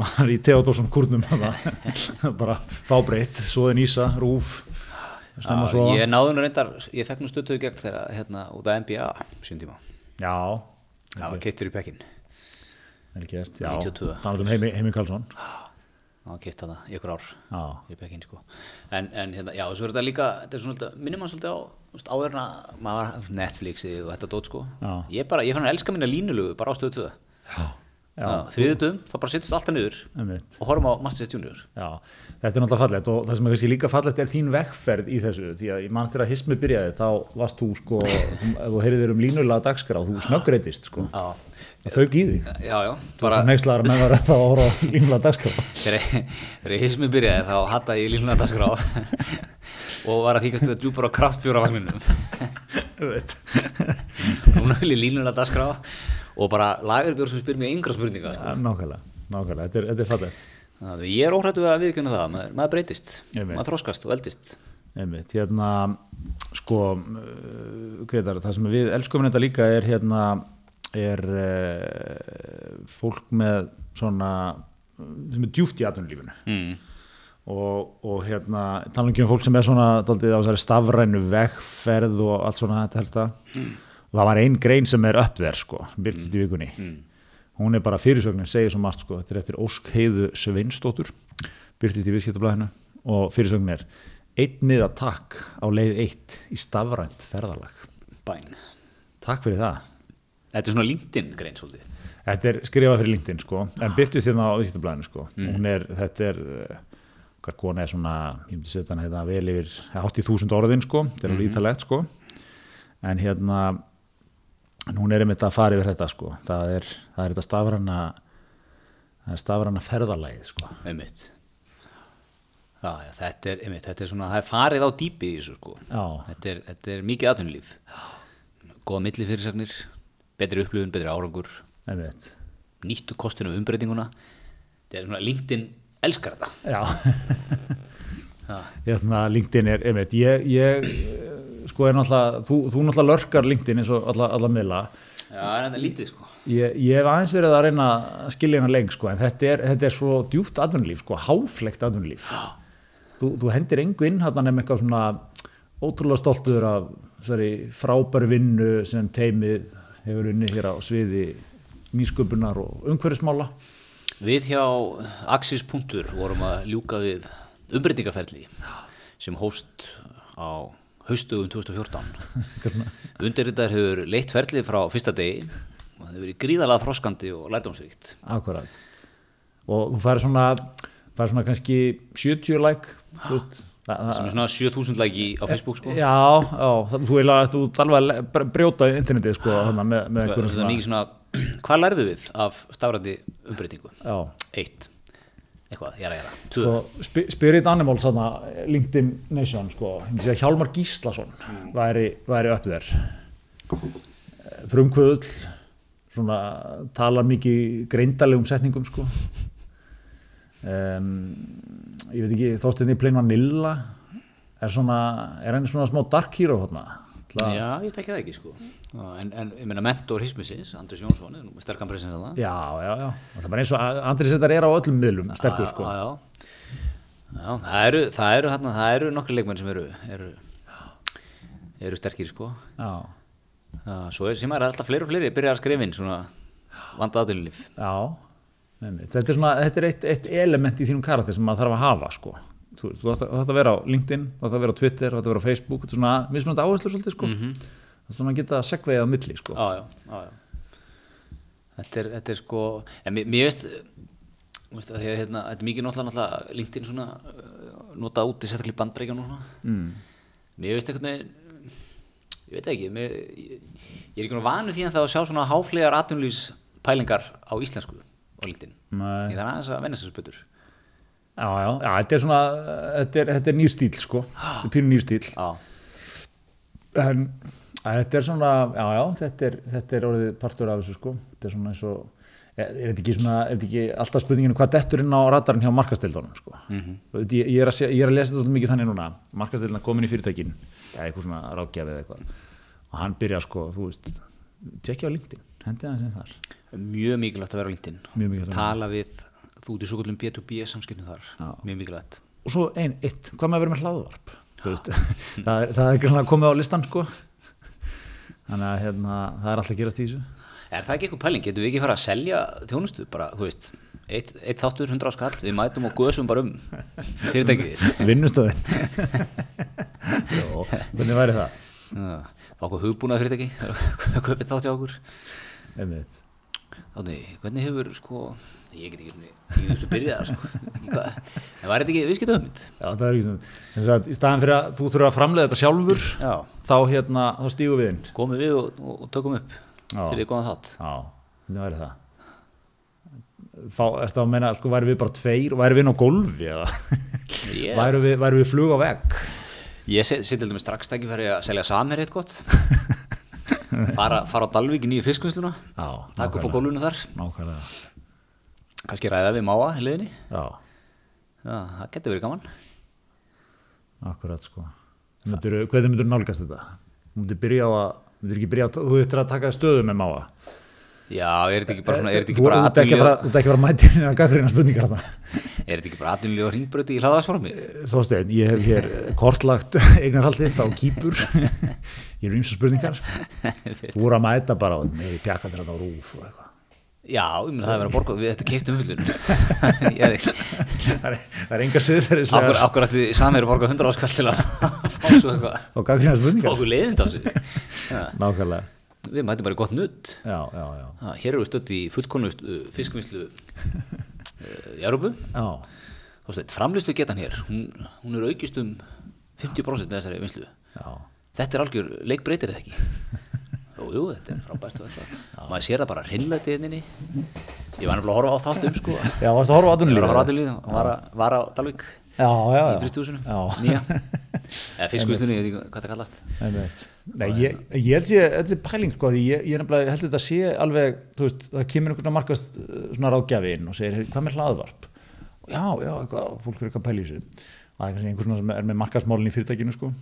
var Theodorsson kurnum, bara fábreytt, svoðin Ísa, Rúf, svo.
ég náði nú reyndar, ég fekk nú stöttuðu gegn þegar hérna út af NBA sín tíma
Já,
það var keittur í pekkin
vel gert, já.
92.
Þannig um Heimi, Heimi Karlsson.
Var keitt það í ykkur ár
Já,
í pekkin sko. En, en hérna, já, svo er þetta líka er minnum maður svolítið á þú veist, áður en að maður var Netflixið og þetta dót sko.
Já.
ég bara, ég fann að elska mína línulugu bara á stöðu 2
já, já,
þriðutum, þá bara sittust alltaf niður
einmitt.
og horfum á Masters Junior.
Já, þetta er náttúrulega fallegt og það sem er kannski líka fallegt er þín vekkferð í þessu því að mann þegar hismi byrjaði þá varst þú sko, þú, heyrið um línulega dagskrá, þú snöggreitist sko,
já,
það fauk í þig.
já, já
Bara
bara
neyslaðar með það að það voru á línulega dagskrá.
þegar þegar hismi byrjaði þá hattaði ég línulega dagskrá og var að þykast þetta djúpar á kraftbjóra vagninum núna vil ég línulega dagskrá og bara lagerbjór sem spyr mér yngra spurninga sko.
Ja, nákvæmlega, nákvæmlega, þetta er, þetta er fallegt.
Þannig að ég er óhrættu að viðkjöna það maður, maður breytist,
Einmitt.
maður þroskast og eldist
Einmitt, hérna, sko, uh, Gretar, það sem við elskum þetta líka er hérna, er uh, fólk með svona, sem er djúft í atvinnulífinu.
Mm.
og, og hérna, tala um fólk sem er svona daldið á stafrænu vegferð og allt svona þetta helsta og það var ein grein sem er upp þér, sko, sem byrtist í vikunni. Hún er bara fyrirsögnin, segir svo margt, sko, þetta er eftir Ósk Heiðu Sveinsdóttur byrtist í viðskiptablaðinu. Og fyrirsögnin er einn miða takk á leið eitt í stafrænt ferðalag.
Bæn.
Takk fyrir það
Þetta er svona LinkedIn grein svolítið.
Þetta er skrifað fyrir LinkedIn sko, en byrtist hérna á viðskiptablaðinu sko. Hún er, þetta er, hvað kona er svona, ég myndi setja hana hérna vel yfir 80.000 orðin sko, þetta er alveg ítalegt sko, en hérna, hún er einmitt að fara yfir þetta sko, það er, það er þetta stafræna, það er stafræna ferðalagið sko.
einmitt. Já, já, þetta er, einmitt, þetta er svona, það er farið á dýpið í þessu sko.
Já.
þetta er, þetta er mikið atvinnulíf. Góða milli fyrirsagnir betri upplifun, betri árangur. Nýttu kostinu umbreytinguna. Þetta er svona LinkedIn elskar þetta.
Já, hérna LinkedIn er, einmitt, ég, ég, sko er náttúrulega, þú, þú náttúrulega lörkar LinkedIn eins og alla, alla miðla,
já það er þetta lítið sko.
Ég, ég hef aðeins verið að reyna að skilja hérna leng sko, en þetta er, þetta er svo djúft atvinnulíf, sko, háflegt atvinnulíf. Þú, þú hendir engu inn hérna nefnum eitthvað svona ótrúlega stoltur af þessari frábæru vinnu sem teimið hefur unni hér á sviði nýsköpunar og umhverfismála.
Við hjá Axis Puntur vorum að ljúka við umbreytingaferli sem hóst á haustugum 2014. Undirritar hefur leitt ferli frá fyrsta degi og það hefur verið gríðalega þroskandi og lærdómsvíkt.
Akkurat. Og þú færi svona, svona kannski 70 like, þú veist,
Sem er svona 7000 læki á Facebook sko.
Já, já, það, þú er alveg að brjóta internetið sko, þannig með, með
Það
einhverjum
er mikið svona, hvað lærðu við af stafrændi umbreytingu?
Já,
Eitt. Eitthvað, jara. Tvö.
sko, Spi- Spirit Animals þarna, LinkedIn Nation sko, Hjálmar Gíslason væri, væri upp þér frumkvöðull svona talar mikið greindalegum setningum sko um, ég veit ekki þóstinni Plain Vanilla er svona, er henni svona smá dark hero þarna? Það-
Já, ég tekki það ekki sko. En, en ég meina mentor hismisins, Andris Jónsson er nú með sterkan presens að það
Já, já, já. Það er bara eins og Andri Sendar er á öllum miðlum, sterkur sko.
Já, já, já það eru, það eru, þarna, það eru nokkri leikmenn sem eru, eru, eru sterkir sko.
Já,
svo er sem er alltaf fleiri og fleiri byrja að skrifa inn svona vanda aðdunlíf
já. Þetta er, svona, þetta er eitt, eitt element í þínum karakter sem maður þarf að hafa sko. Þú, þú átt að- vera á LinkedIn, þú átt að vera á Twitter, þú átt að vera á Facebook, þetta er svona mismunandi áherslur svolítið sko. Það er svona að geta segveið á milli sko.
Já, já, já, já. Þetta er, þetta er sko, en mér, mér veist, veist, að hérna, þetta er mikið náttúrulega, náttúrulega LinkedIn svona, uh, nota út í sérstaklega og svona. Mm. Mér veist eitthvað með, ég veit ekki, mér, ég, ég er ekki nú vanur því að það að sjá svona háflegar atvinnlýspælingar á íslensku á.
Nei.
Ég þarf aðeins að venna þessu betur.
Já, já, já, þetta er svona, þetta er, þetta er nýr stíl sko. Þetta er pínu nýr stíl.
Já,
En, þetta er svona, já, já, þetta er, þetta er orðið partur af þessu sko. Þetta er svona eins og, er, er þetta ekki svona, þetta ekki alltaf spurninginu hvað dettur inn á radarinn hjá markastildunum sko. Mm ég, ég, er að, ég er að lesa þetta svolítið mikið þannig núna, markastildun er komin í fyrirtækin, eða eitthvað svona ráðgjafi eða eitthvað. Og hann byrja sko, þú veist, tjekkja á LinkedIn, hendið hans inn þar.
Mjög mikilvægt að vera á LinkedIn. Tala við, þú ert í svo kvöldum B2B samskipnum þar,
Já.
mjög mikilvægt.
Og svo ein, eitt, hvað með að vera með hlaðvarp? Það er, er greinlega komið á listan sko. Þannig að hérna, það er alltaf að gerast í þessu.
Er það ekki eitthvað pæling? Getum við ekki fara að selja þjónustu? Bara, þú veist, eitt, eitt þáttur, hundra á skall, við mætum og gösum bara um fyrirtækið.
Vinnustöðin Jó, hvernig væri það?
Fá okkur hugbúnað fyrirtæki, kaupið þátt hjá okkur.
Einmitt.
Þannig, hvernig hefur, sko, ég get ekki, ég get ekki byrjað, sko. En var þetta ekki viðskipt hugmynd?
Já, það er ekki sem, sem sagt, í staðan fyrir að þú þurfa að framleiða þetta sjálfur
Já.
þá hérna, þá stígu við inn
Komum við og, og, og tökum upp
Já.
fyrir góðan þátt.
Já, hvernig væri það? Fá, ertu að meina, sko, væri við bara tveir og væri við inn á gólfi eða
Ég,
væri, við, við flug á vegg
ég set til dæmis strax ekki fyrir að selja samherri eitt gott. fara, fara á Dalvík í nýju fiskvinnsluna,
Já,
taka upp á gólfinu þar,
Nákvæmlega.
Kannski ræða við máa í liðinni.
Já,
Já, það getur verið gaman.
akkurat sko. Myndir, Hvernig myndur nálgast þetta? Þú myndir byrja á að myndir ekki byrja á, þú ættir að taka stöðu með máa
Já, er þetta ekki bara svona, er þetta ekki bara
að fara- þú ert ekki að að mæta inn að gaggrina spurningar þarna?
Er þetta ekki bara atvinnulíf og ringbröti í hlaðarsformi?
Þósteinn, ég hef hér kortlagt eignarhaldið þitt á kýpur. Ég er ímsa spurningar. Þú voru að mæta bara og meiri pjakatir þetta á rúf og eitthvað.
Já, ég meina það er verið að borga við þetta keift umfyllun Ég er ekki
það er, enga
Akkur,
siðferðislegar
akkur ætti samir að borga 100 áskall til að fá svo eitthvað.
Og gaggrina
Fá
spurningar
Við mætum bara gott nutt
já, já, já.
Já, Hér eru við stödd í fullkonu fiskvinnslu uh, í Európu framlýslu getan hér hún, hún er aukist um 50% með þessari vinslu
já,
Þetta er algjör leikbreytir eða ekki? Jú, jú, þetta er frábært Maður sér það bara hreinlæti henni Ég var nefnilega að horfa á þáttum sko.
Já, varstu að horfa á
Ég var var, var á
já,
í fristúsinu Eða fiskvistunni, ég veit ekki hvað það kallast.
Nei, ég, ég held ég, þetta er pæling sko, ég, ég nefnilega held þetta sé alveg, þú veist, það kemur einhvern markast uh, svona ráðgjafi inn og segir, "Hey, hvað með hlaðvarp? Já, já, eitthvað, fólk er eitthvað að pæla í þessu. Það er kannski einhver svona sem er með markastmálin í fyrirtækinu sko.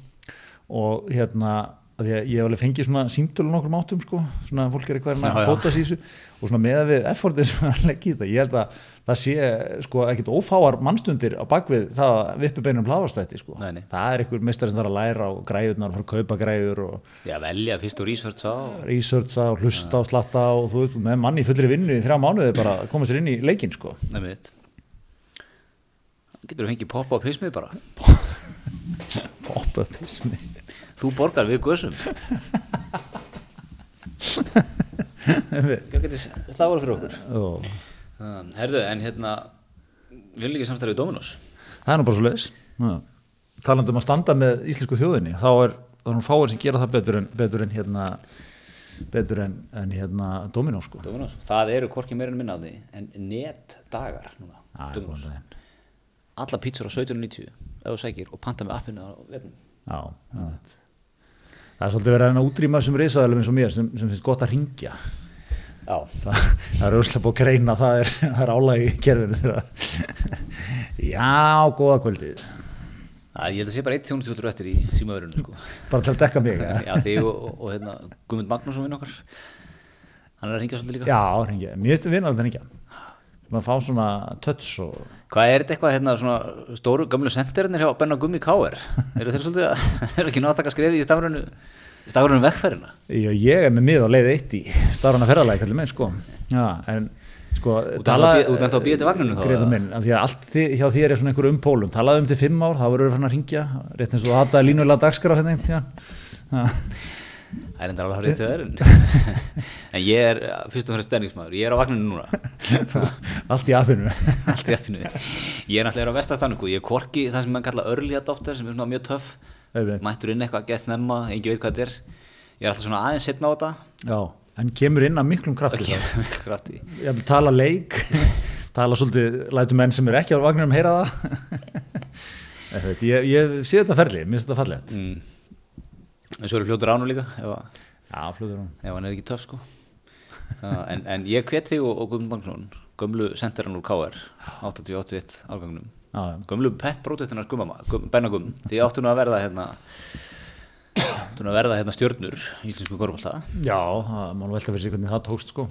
Og hérna, að því að ég hef alveg fengið svona símtölu nokkur mátum sko, svona fólk er eitthvað að fóta þessu og svona meða við effortið sem að leggja í þetta, ég held að það sé sko ekkit ófáar mannstundir á bakvið það að vippi beinum hlaðvarstætti sko.
Nei, nei.
það er einhver meistari sem þarf að læra og græjurnar, fara að kaupa græjur og
Já, velja fyrst og research á
researcha og hlusta og slatta og þú veist, með manni fullri vinnu í þrjá mánuði bara að koma sér inn í leikinn sko.
Nei, Getur þú fengið pop-up hismið bara
Pop-up ismi.
Þú borgar við gösum Hvað getur sláður fyrir okkur
Og
um, Herðu, en hérna Við erum líka samstæðið Dominos
það er nú bara svo leiðis. Talandi um að standa með íslensku þjóðinni, þá er það nú fáir sem gera það betur en, betur en hérna betur en, en hérna Dominó sko.
Dominos, það eru hvorki meira en minna á því en net dagar núna Dominos,
daginn.
alla pítsur á 17.90 ef þú sækir og panta með appinu á vefnum
Já, já. Það er svolítið verið að að útrýma þessum risaðalum eins og mér sem, sem finnst gott að ringja.
Já,
Það, það er auðvitað búið að greina, það er, það er álægi í kerfinu Já, góða kvöldið.
Að ég held að sé bara eitt þjónustjóldur eftir í símaverunum sko.
bara til að dekka mig.
Já, þig og, og, og hérna, Guðmund Magnússon vinn okkar Hann er að ringja svolítið líka
Já, hringi, mér finnst vinnar þetta ekki maður fá svona töts og
Hvað er þetta eitthvað hérna svona stóru gamlu senderinnir hjá Benna Gummi Káer? Eru þeir svolítið að, eru ekki náttaka skrefi í stafrunu í stafrunu vegferðina?
ég, ég er með mið á leið eitt í starfana ferðalagi kallir mig sko já, en sko
bí- út af þá býð eftir vagninum þá,
minn, af því að allt þi, hjá þér er svona einhver umpólun talaðu um til fimm ár, þá verður fann að ringja rétt eins og hataði línulega dagskrá hérna
Það er enda alveg hárið þegar en, en ég er uh, fyrst og fremst stemningsmaður. Ég er á vagninu núna.
Allt í affinu
allt í appinu. Ég er náttúrulega á vestastanningu, ég er korki það sem mann kalla early adopter sem er svona mjög
Auðvitað.
mættur inn eitthvað, gett snemma, engi veit hvað þetta er. Ég er alltaf svona aðeins setna á þetta.
Já, en kemur inn að miklum krafti
og kemur miklu krafti.
Ég vil tala leik. Tala svolítið, lætu menn sem er ekki á vagninum heyra það. Ég, ég, ég sé þetta ferli, mér finnst þetta fallegt.
Mm. En svo eru fljótur ánum líka að-
já, fljóður hún
ef hann er ekki töff sko en, en ég hvet þig og, og Guðmund Magnússon gömlu senderan úr KR 88 árgangnum
já, já.
gömlu pett brótestina skumma Benna Gumm, því áttu nú að verða hérna áttu nú að verða hérna stjörnur í íslensku korfbalta
Já, það má velta fyrir sig hvernig það tókst sko.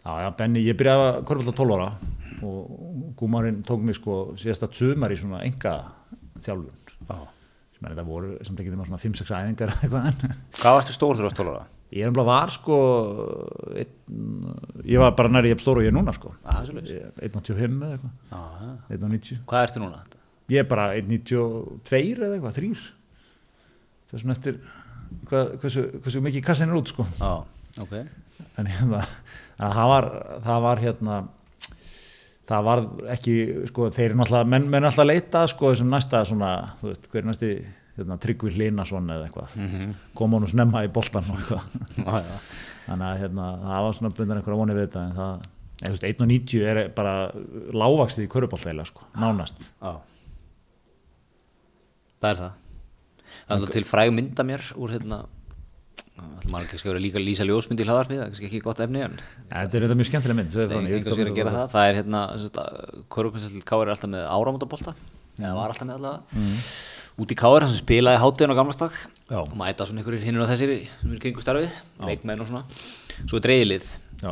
Já, já, Benni, ég byrjaði að korfbalta 12 ára og gúmarinn tók mig sko síðasta sumar í svona enga þjálfun. Já. Er þetta voru, það getur maður svona 5-6 æfingar eða eitthvað.
Hvað varstu stór þegar þú varst 12 ára?
Ég er umlað var sko, einn, ég var bara næri ég stóru og ég er núna sko.
Ah, svoleiðis.
Ég- 1.85 eða eitthvað,
Já,
1.90.
Hvað ertu núna?
Ég er bara 1.92 eða eitthvað, 3. Það er svona eftir hvað, hversu, hversu mikið kassin er út sko.
Já, ok
en hérna það var, það var hérna það var ekki sko, þeir eru náttúrulega, menn, menn alltaf að leita sko, þessum næsta svona, þú veist, hver er næsti hérna, Tryggvi Hlinason eða eitthvað mm -hmm. koma hann snemma í boltan og eitthvað
Já, já.
þannig að hérna, það var svona bundan einhverja vonið við þetta en það, eða, þú veist, 1.90 er bara lágvaxtið í köruboltæla sko, nánast
Já. Það er það Það er alltaf til fræg mynda mér úr hérna maður kannski vera líka að lýsa ljósmynd í hlaðarpið, það er kannski ekki gott efni en
þetta er þetta mjög skemmtileg mynd ég veit
einhvers er að gera
það.
það. Það er hérna, Körupinsell Káir er alltaf með áramótabolta. Eða var alltaf með allavega út í Káir, hann spilaði hátíðin á gamlastak og mæta svona einhverjir hinnur á þessir sem er kringu starfið, leikmenn og svona. Svo er dreigilið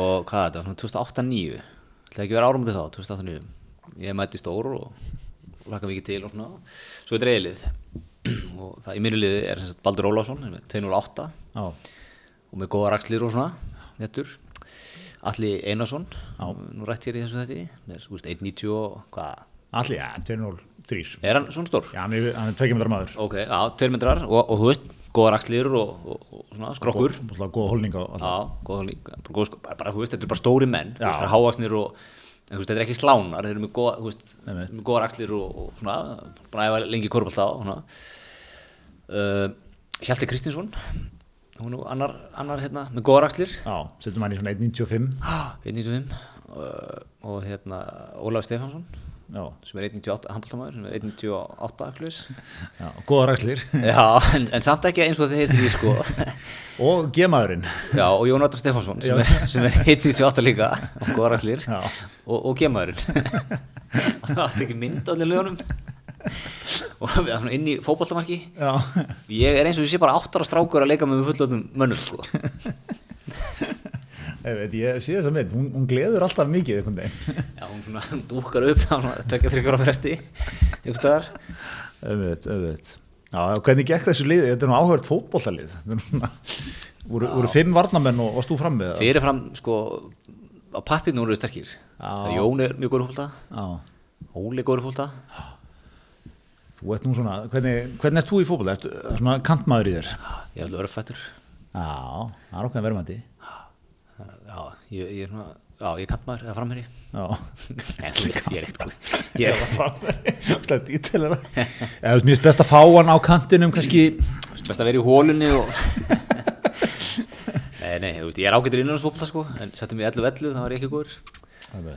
og hvað er þetta, svona 2008-2009 ætlaði ekki að vera áramótið þá, 2008-2009 ég mætti stór og laka mikið til og svona, svo er dreigilið og það í mínu liði er sagt Baldur með 208
Já.
og með góða rakslir og svona nettur. Alli Einarsson, nú rætt hér í þessu þetta með þú veist, 1.90 og hvað?
Allir, ja, 203
er hann svona stór?
Já, hann er, er tveikjumundra maður.
Ok, já, tveir metrar. Og, og þú veist, góða rakslir og, og, og svona skrokkur.
Góð, góða holning
já, góða líka, bara, sko- bara, bara, þú veist, þetta er bara stóri menn. Þú
Já.
veist, það er hávaksnir og en, þetta er ekki slánar, þeir eru með góða, þú veist,
Einmitt.
með góða rakslir og, og svona, bara æfa lengi korfbalt á svona. uh, Hjalti Kristinsson hún er nú annar, annar hérna, með góða rakslir
Já, setjum hann í svona 1.95
1.95 uh, og hérna Ólaf Stefansson
Já,
sem er 1.98 handbóltamæður sem er 1.98 klus
já, góða rækslir
já, en, en samt ekki eins og þeir því sko.
Og gemaðurinn
já, og Jón Óttar Stefansson sem er, er 1.98 líka og góða ræslir
Já.
og, og gemaðurinn það átti ekki mynd á allir lögunum og við erum inn í fótballtamarki
Já,
ég er eins og ég sé bara áttara strákur að leika með fullöðum mönnum sko
ég sé þess að mynd. Hún, hún gleður alltaf mikið einhvern veginn.
Já, hún svona dúkar upp svona tökja þryggur á fresti
já, hvernig gekk þessu liði? Þetta er nú áhört fótbollalið er voru, voru fimm varnamenn og varst þú fram með það?
fyrirfram sko á pappinu voru þeir sterkir. Jón er mjög góður fólta Óli er góður fólta
þú ert nú svona Hvernig, hvernig ert þú í fótbolla? Ertu svona kantmaður í þér?
ég er alveg örfættur.
Já, það er okkar verðmandi
já, ég, ég er svona já, ég er kantmaður eða framherri en þú veist, ég er eitt góð ég er
er veist, mér finnst best að fá hann á kantinum kannski.
Best að vera í hólunni og nei, nei, þú veist, ég er ágættur innan fólta sko en settum við 11-11, það var ekki góður. Uh,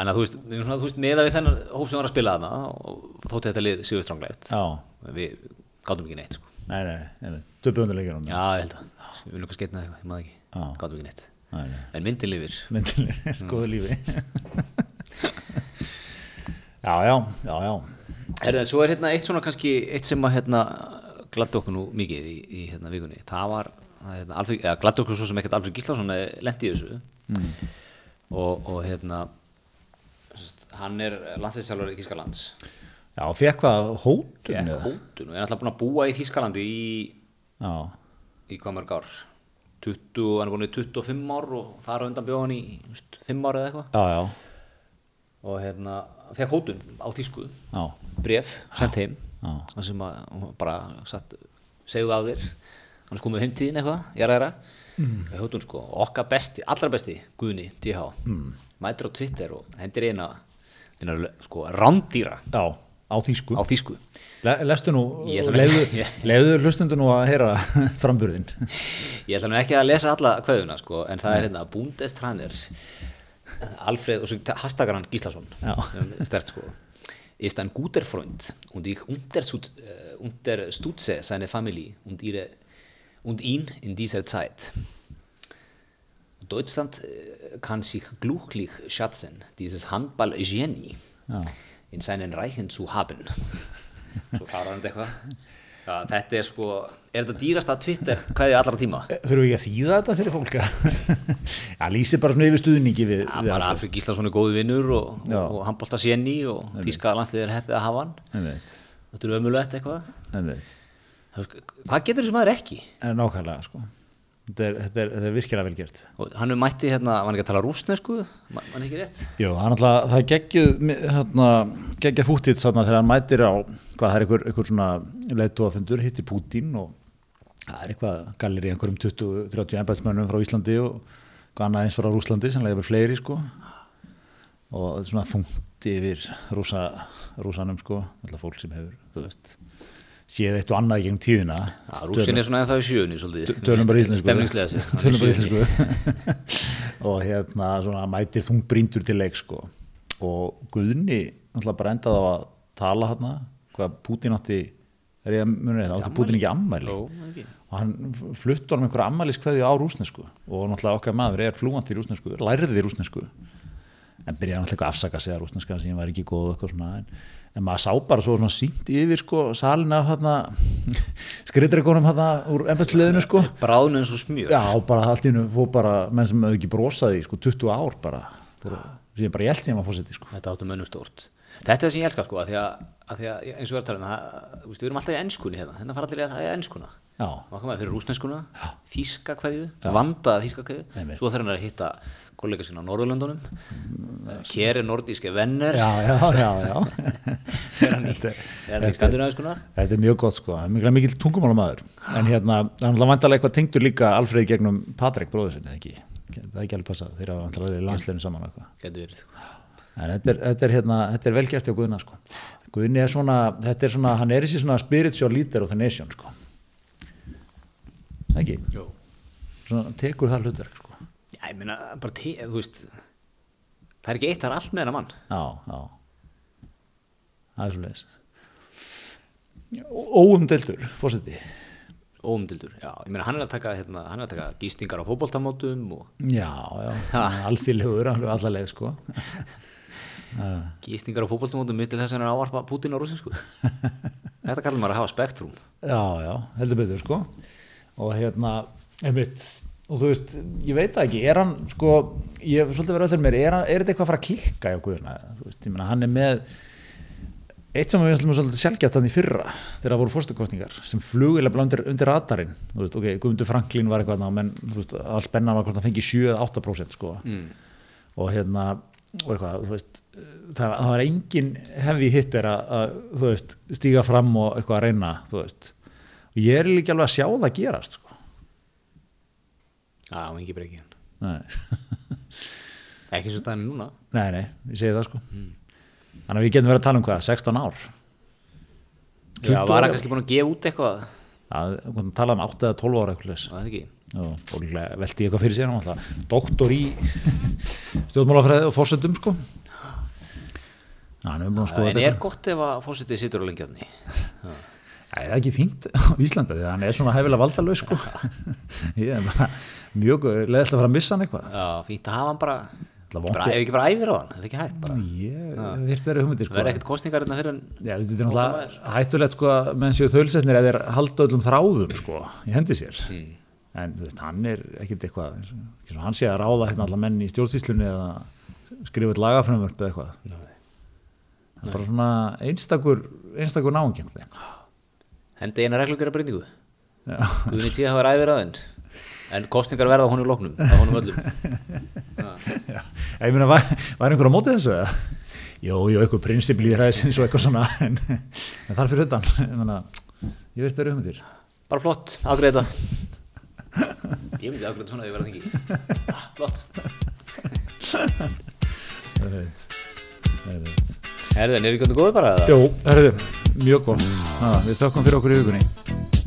en að þú veist, þú veist, meða við þennan hóp sem var að spila þarna og þótti þetta lið sigur stránglægt
Já,
við gátum ekki neitt sko.
Nei, nei, nei Töpuðundarleikir hann
já, ég held að, við viljum eitthvað skeitna eitthvað, ég maður ekki.
Já.
gátum ekki neitt.
Nei, nei.
En myndin lifir.
Myndinir, góðu lífi. Já, já, já, já.
Herðu, svo er hérna eitt svona kannski, eitt sem að hérna gladdi okkur nú mikið í, í hérna vikunni, það var það, hérna, eða gladdi okkur svo sem ekkert Alfred Gíslason lendi í þessu. Og, og hérna hann er landsinsjálfur í Þískalands
Já, fekk hvað hótun eða?
hótun og er alltaf búin að búa í Þískalandi í,
Já,
í hvað mörg ár? 20, hann er búin í 25 ár og þar undan bjóð hann í veist, 5 ár eða eitthvað.
Já, já,
og hérna, fekk hótun á Þísku
já,
bref, sent heim. Það sem að bara satt, segðu á þér. Hann er komið heimtíðin eitthvað, ég er aðra mm. hótun sko, okkar besti, allra besti Guðni, DH, mm. mætir á Twitter og hendir eina sko, rándýra.
Já, á þýsku.
á Þísku
Le, lestu nú, leiðu, hlustundu nú að heyra framburðin.
Ég ætla nú ekki að lesa alla kveðuna sko, en það er hérna Bundestranner Alfred og svo hastakar hann Gíslason
Já.
stert sko ist ein guter Freund und ich unterstütze, äh, unterstütze seine Familie und, ihre, und ihn in dieser Zeit. Deutschland äh, kann sich glücklich schätzen, dieses Handball-Genie
Já.
In seinen Reichen zu haben. Svo klárar hann eitthvað. Já, þetta er sko, er þetta dýrasta Twitter kveðið allra tíma?
Þurfum við ekki að þýða þetta fyrir fólk? Já, lýsi bara svona yfir stuðningi við,
Já,
við
bara Alfred Gíslason er góðu vinnur og, og, og handbólta séni og tíska landsliðið er heppið að hafa hann. Þetta er ömulegt eitthvað. Það Hvað getur þessi maður ekki?
En nákvæmlega, sko. Þetta er, þetta er, þetta er virkilega vel gert.
Og hann er mætti hérna, var hann ekki að tala rúsnesku? Man, man ekki rétt?
Jú, er náttúrulega, það er geggjuð, hérna, geggjuð fútið þegar hann mætir á, hvað það er einhver, einhver svona leiðtóafundur, hittir Pútín og það er eitthvað gallir í einhverjum 20-30 embæðsmönnum frá Íslandi og hvað annað eins frá Rúslandi, sem leiði fleiri, sko. Og þetta er svona þungt yfir rúsa, rúsanum, sko, alltaf fólk sem hefur, þú veist, séð eitt og annað í gegnum tíðina.
Já, rúsin er svona ennþá í sjöunni svolítið.
Tölum bara íslensku. Og hérna svona mætir þung bríndur til leik sko. Og Guðni bara endaði á að tala hérna Hvað Pútín átti Er ég að muni þetta, átti Pútín ekki ammæli
Jó, ekki.
Og hann flutti honum einhverja ammæliskveðju á rúsnesku Og náttúrulega okkar maður er flúant í rúsnesku Lærði rúsnesku En byrjaði náttúrulega að afsaka sig að rúsneska sem var ekki góð og eitthvað svona en, en maður sá bara svo svona sínt yfir sko salin af hérna skriðdregunum hérna úr embætsliðinu sko.
Bráðnu eins og smjör.
Já, bara allt í hennu fór bara menn sem hefur ekki brosaði í sko 20 ár bara. Fór, sem bara ég held sem var fórseti sko.
Þetta áttu mönnum stórt. Þetta er það sem ég elska sko, að því að, að, því að eins og við erum að tala um það, við erum alltaf í ennskunni hérna, hérna fara allir í að það er ennskuna.
Já,
Maður koma fyrir rúsneskuna, þíska kveðju, vandaða þíska
Einmitt.
svo þarf hann að hitta kollega sína á Norðurlöndunum, Kjeri nordíske venner,
já, já, já, já.
er hann í, er hann í skandinaviskunar.
Þetta er mjög gott sko, hann er mikil, mikil tungumálamaður en hérna, það er vandalega eitthvað tengdur líka Alfreð gegnum Patrik bróður sinni, ekki það er ekki alveg passað, þeir vandalega verið landsleginu saman
Gæti verið.
En þetta er, þetta er, hérna, þetta er vel gert hjá Guðna sko. Guðni er svona, þetta er svona, hann er þessi svona spiritual leader of the nation sko. Ekki?
Jó.
Svona tekur það hlutverk sko.
Já, ég meina, bara, te, þú veist, það er ekki eitt, það er allt með hennar mann.
Já, já. Það er svo leiðis. Óumdeldur, fórseti.
Óumdildur, já, ég meina, hann er að taka, hérna, hann er að taka gístingar á fótboltamótum og
Já, já, alþýrlegur alveg alla leið sko.
gístingar á fótboltamótum mitt til þess að hann er að ávarpa Putin á rúsinsku. Þetta kallar maður að hafa spektrum.
Já, já, heldur betur sko. Og hérna, einmitt, og þú veist, ég veit það ekki, er hann sko, ég hef svolítið verið öllur mér, er, er þetta eitthvað að fara að klikka hjá? Þú veist, ég meina, hann er með eitt sem við finnst svolítið sjálfgjátt hann í fyrra þegar það voru fórstukostningar sem flugilega undir, undir radarinn þú veist, ok, Guðmundur Franklín var eitthvað ná, menn, þú veist, all spenna var hvort hann fengi 7-8% sko mm. og hérna, og eitthvað, þú veist það, það var engin hefði hittir að, að, þú veist, stíga fram og eitthvað að reyna, þú veist og ég er líka alveg að sjá það gerast sko
Já, ekki breykið.
nei,
Ekki svo dæmi núna.
nei, nei ég segi það sko. Þannig að við getum verið að tala um hvað, 16 ár?
Já,
20
var hann kannski búin að gefa út eitthvað?
að, talaðum 8 eða 12 ára eitthvað
Það
og velti ég eitthvað fyrir sér hann alltaf doktor í stjórnmálafræði og fórsetum sko. Að skoða
en er gott ef að fósitið sittur á lengjarni?
Það er ekki fínt á Íslanda því að hann er svona hefilega valdalaus sko. Ég er bara mjög leðilt að fara að missa hann eitthvað.
Já, fínt að hafa hann bara
Það
ef ekki bara æfir á hann, þetta er ekki hægt bara.
Ég virt verið hugmyndir
það
sko.
verður ekkert kostningar hérna fyrir en
Já, þetta er náttúrulega hættulegt sko að menn séu þölsetnir eða þeir halda öllum þráðum sko í hendi sér. En þú veist, hann er ekkit eitthvað hann sé að ráða hérna alla menn í stjórnsýslunni eða skrifa eitthvað. Það
hendi eina reglugera breyningu Guðni tíð hafa á þenn en kostningar verða á honum loknum á honum öllum.
Ég meina, var, var einhver á móti þessu eða? Jó, jú, eitthvað prinsipli í hræðisins og eitthvað svona en, en þar fyrir utan. Ég veist verið hugmyndir.
Bara flott, afgreita ég myndi afgreita svona ef ég verða þingi. Ah, flott.
Ég veit, ég veit
herðin, er hvernig góðu bara eða?
Jú, herðu, mjög gott. Ha, við þökkum fyrir okkur í hugunni.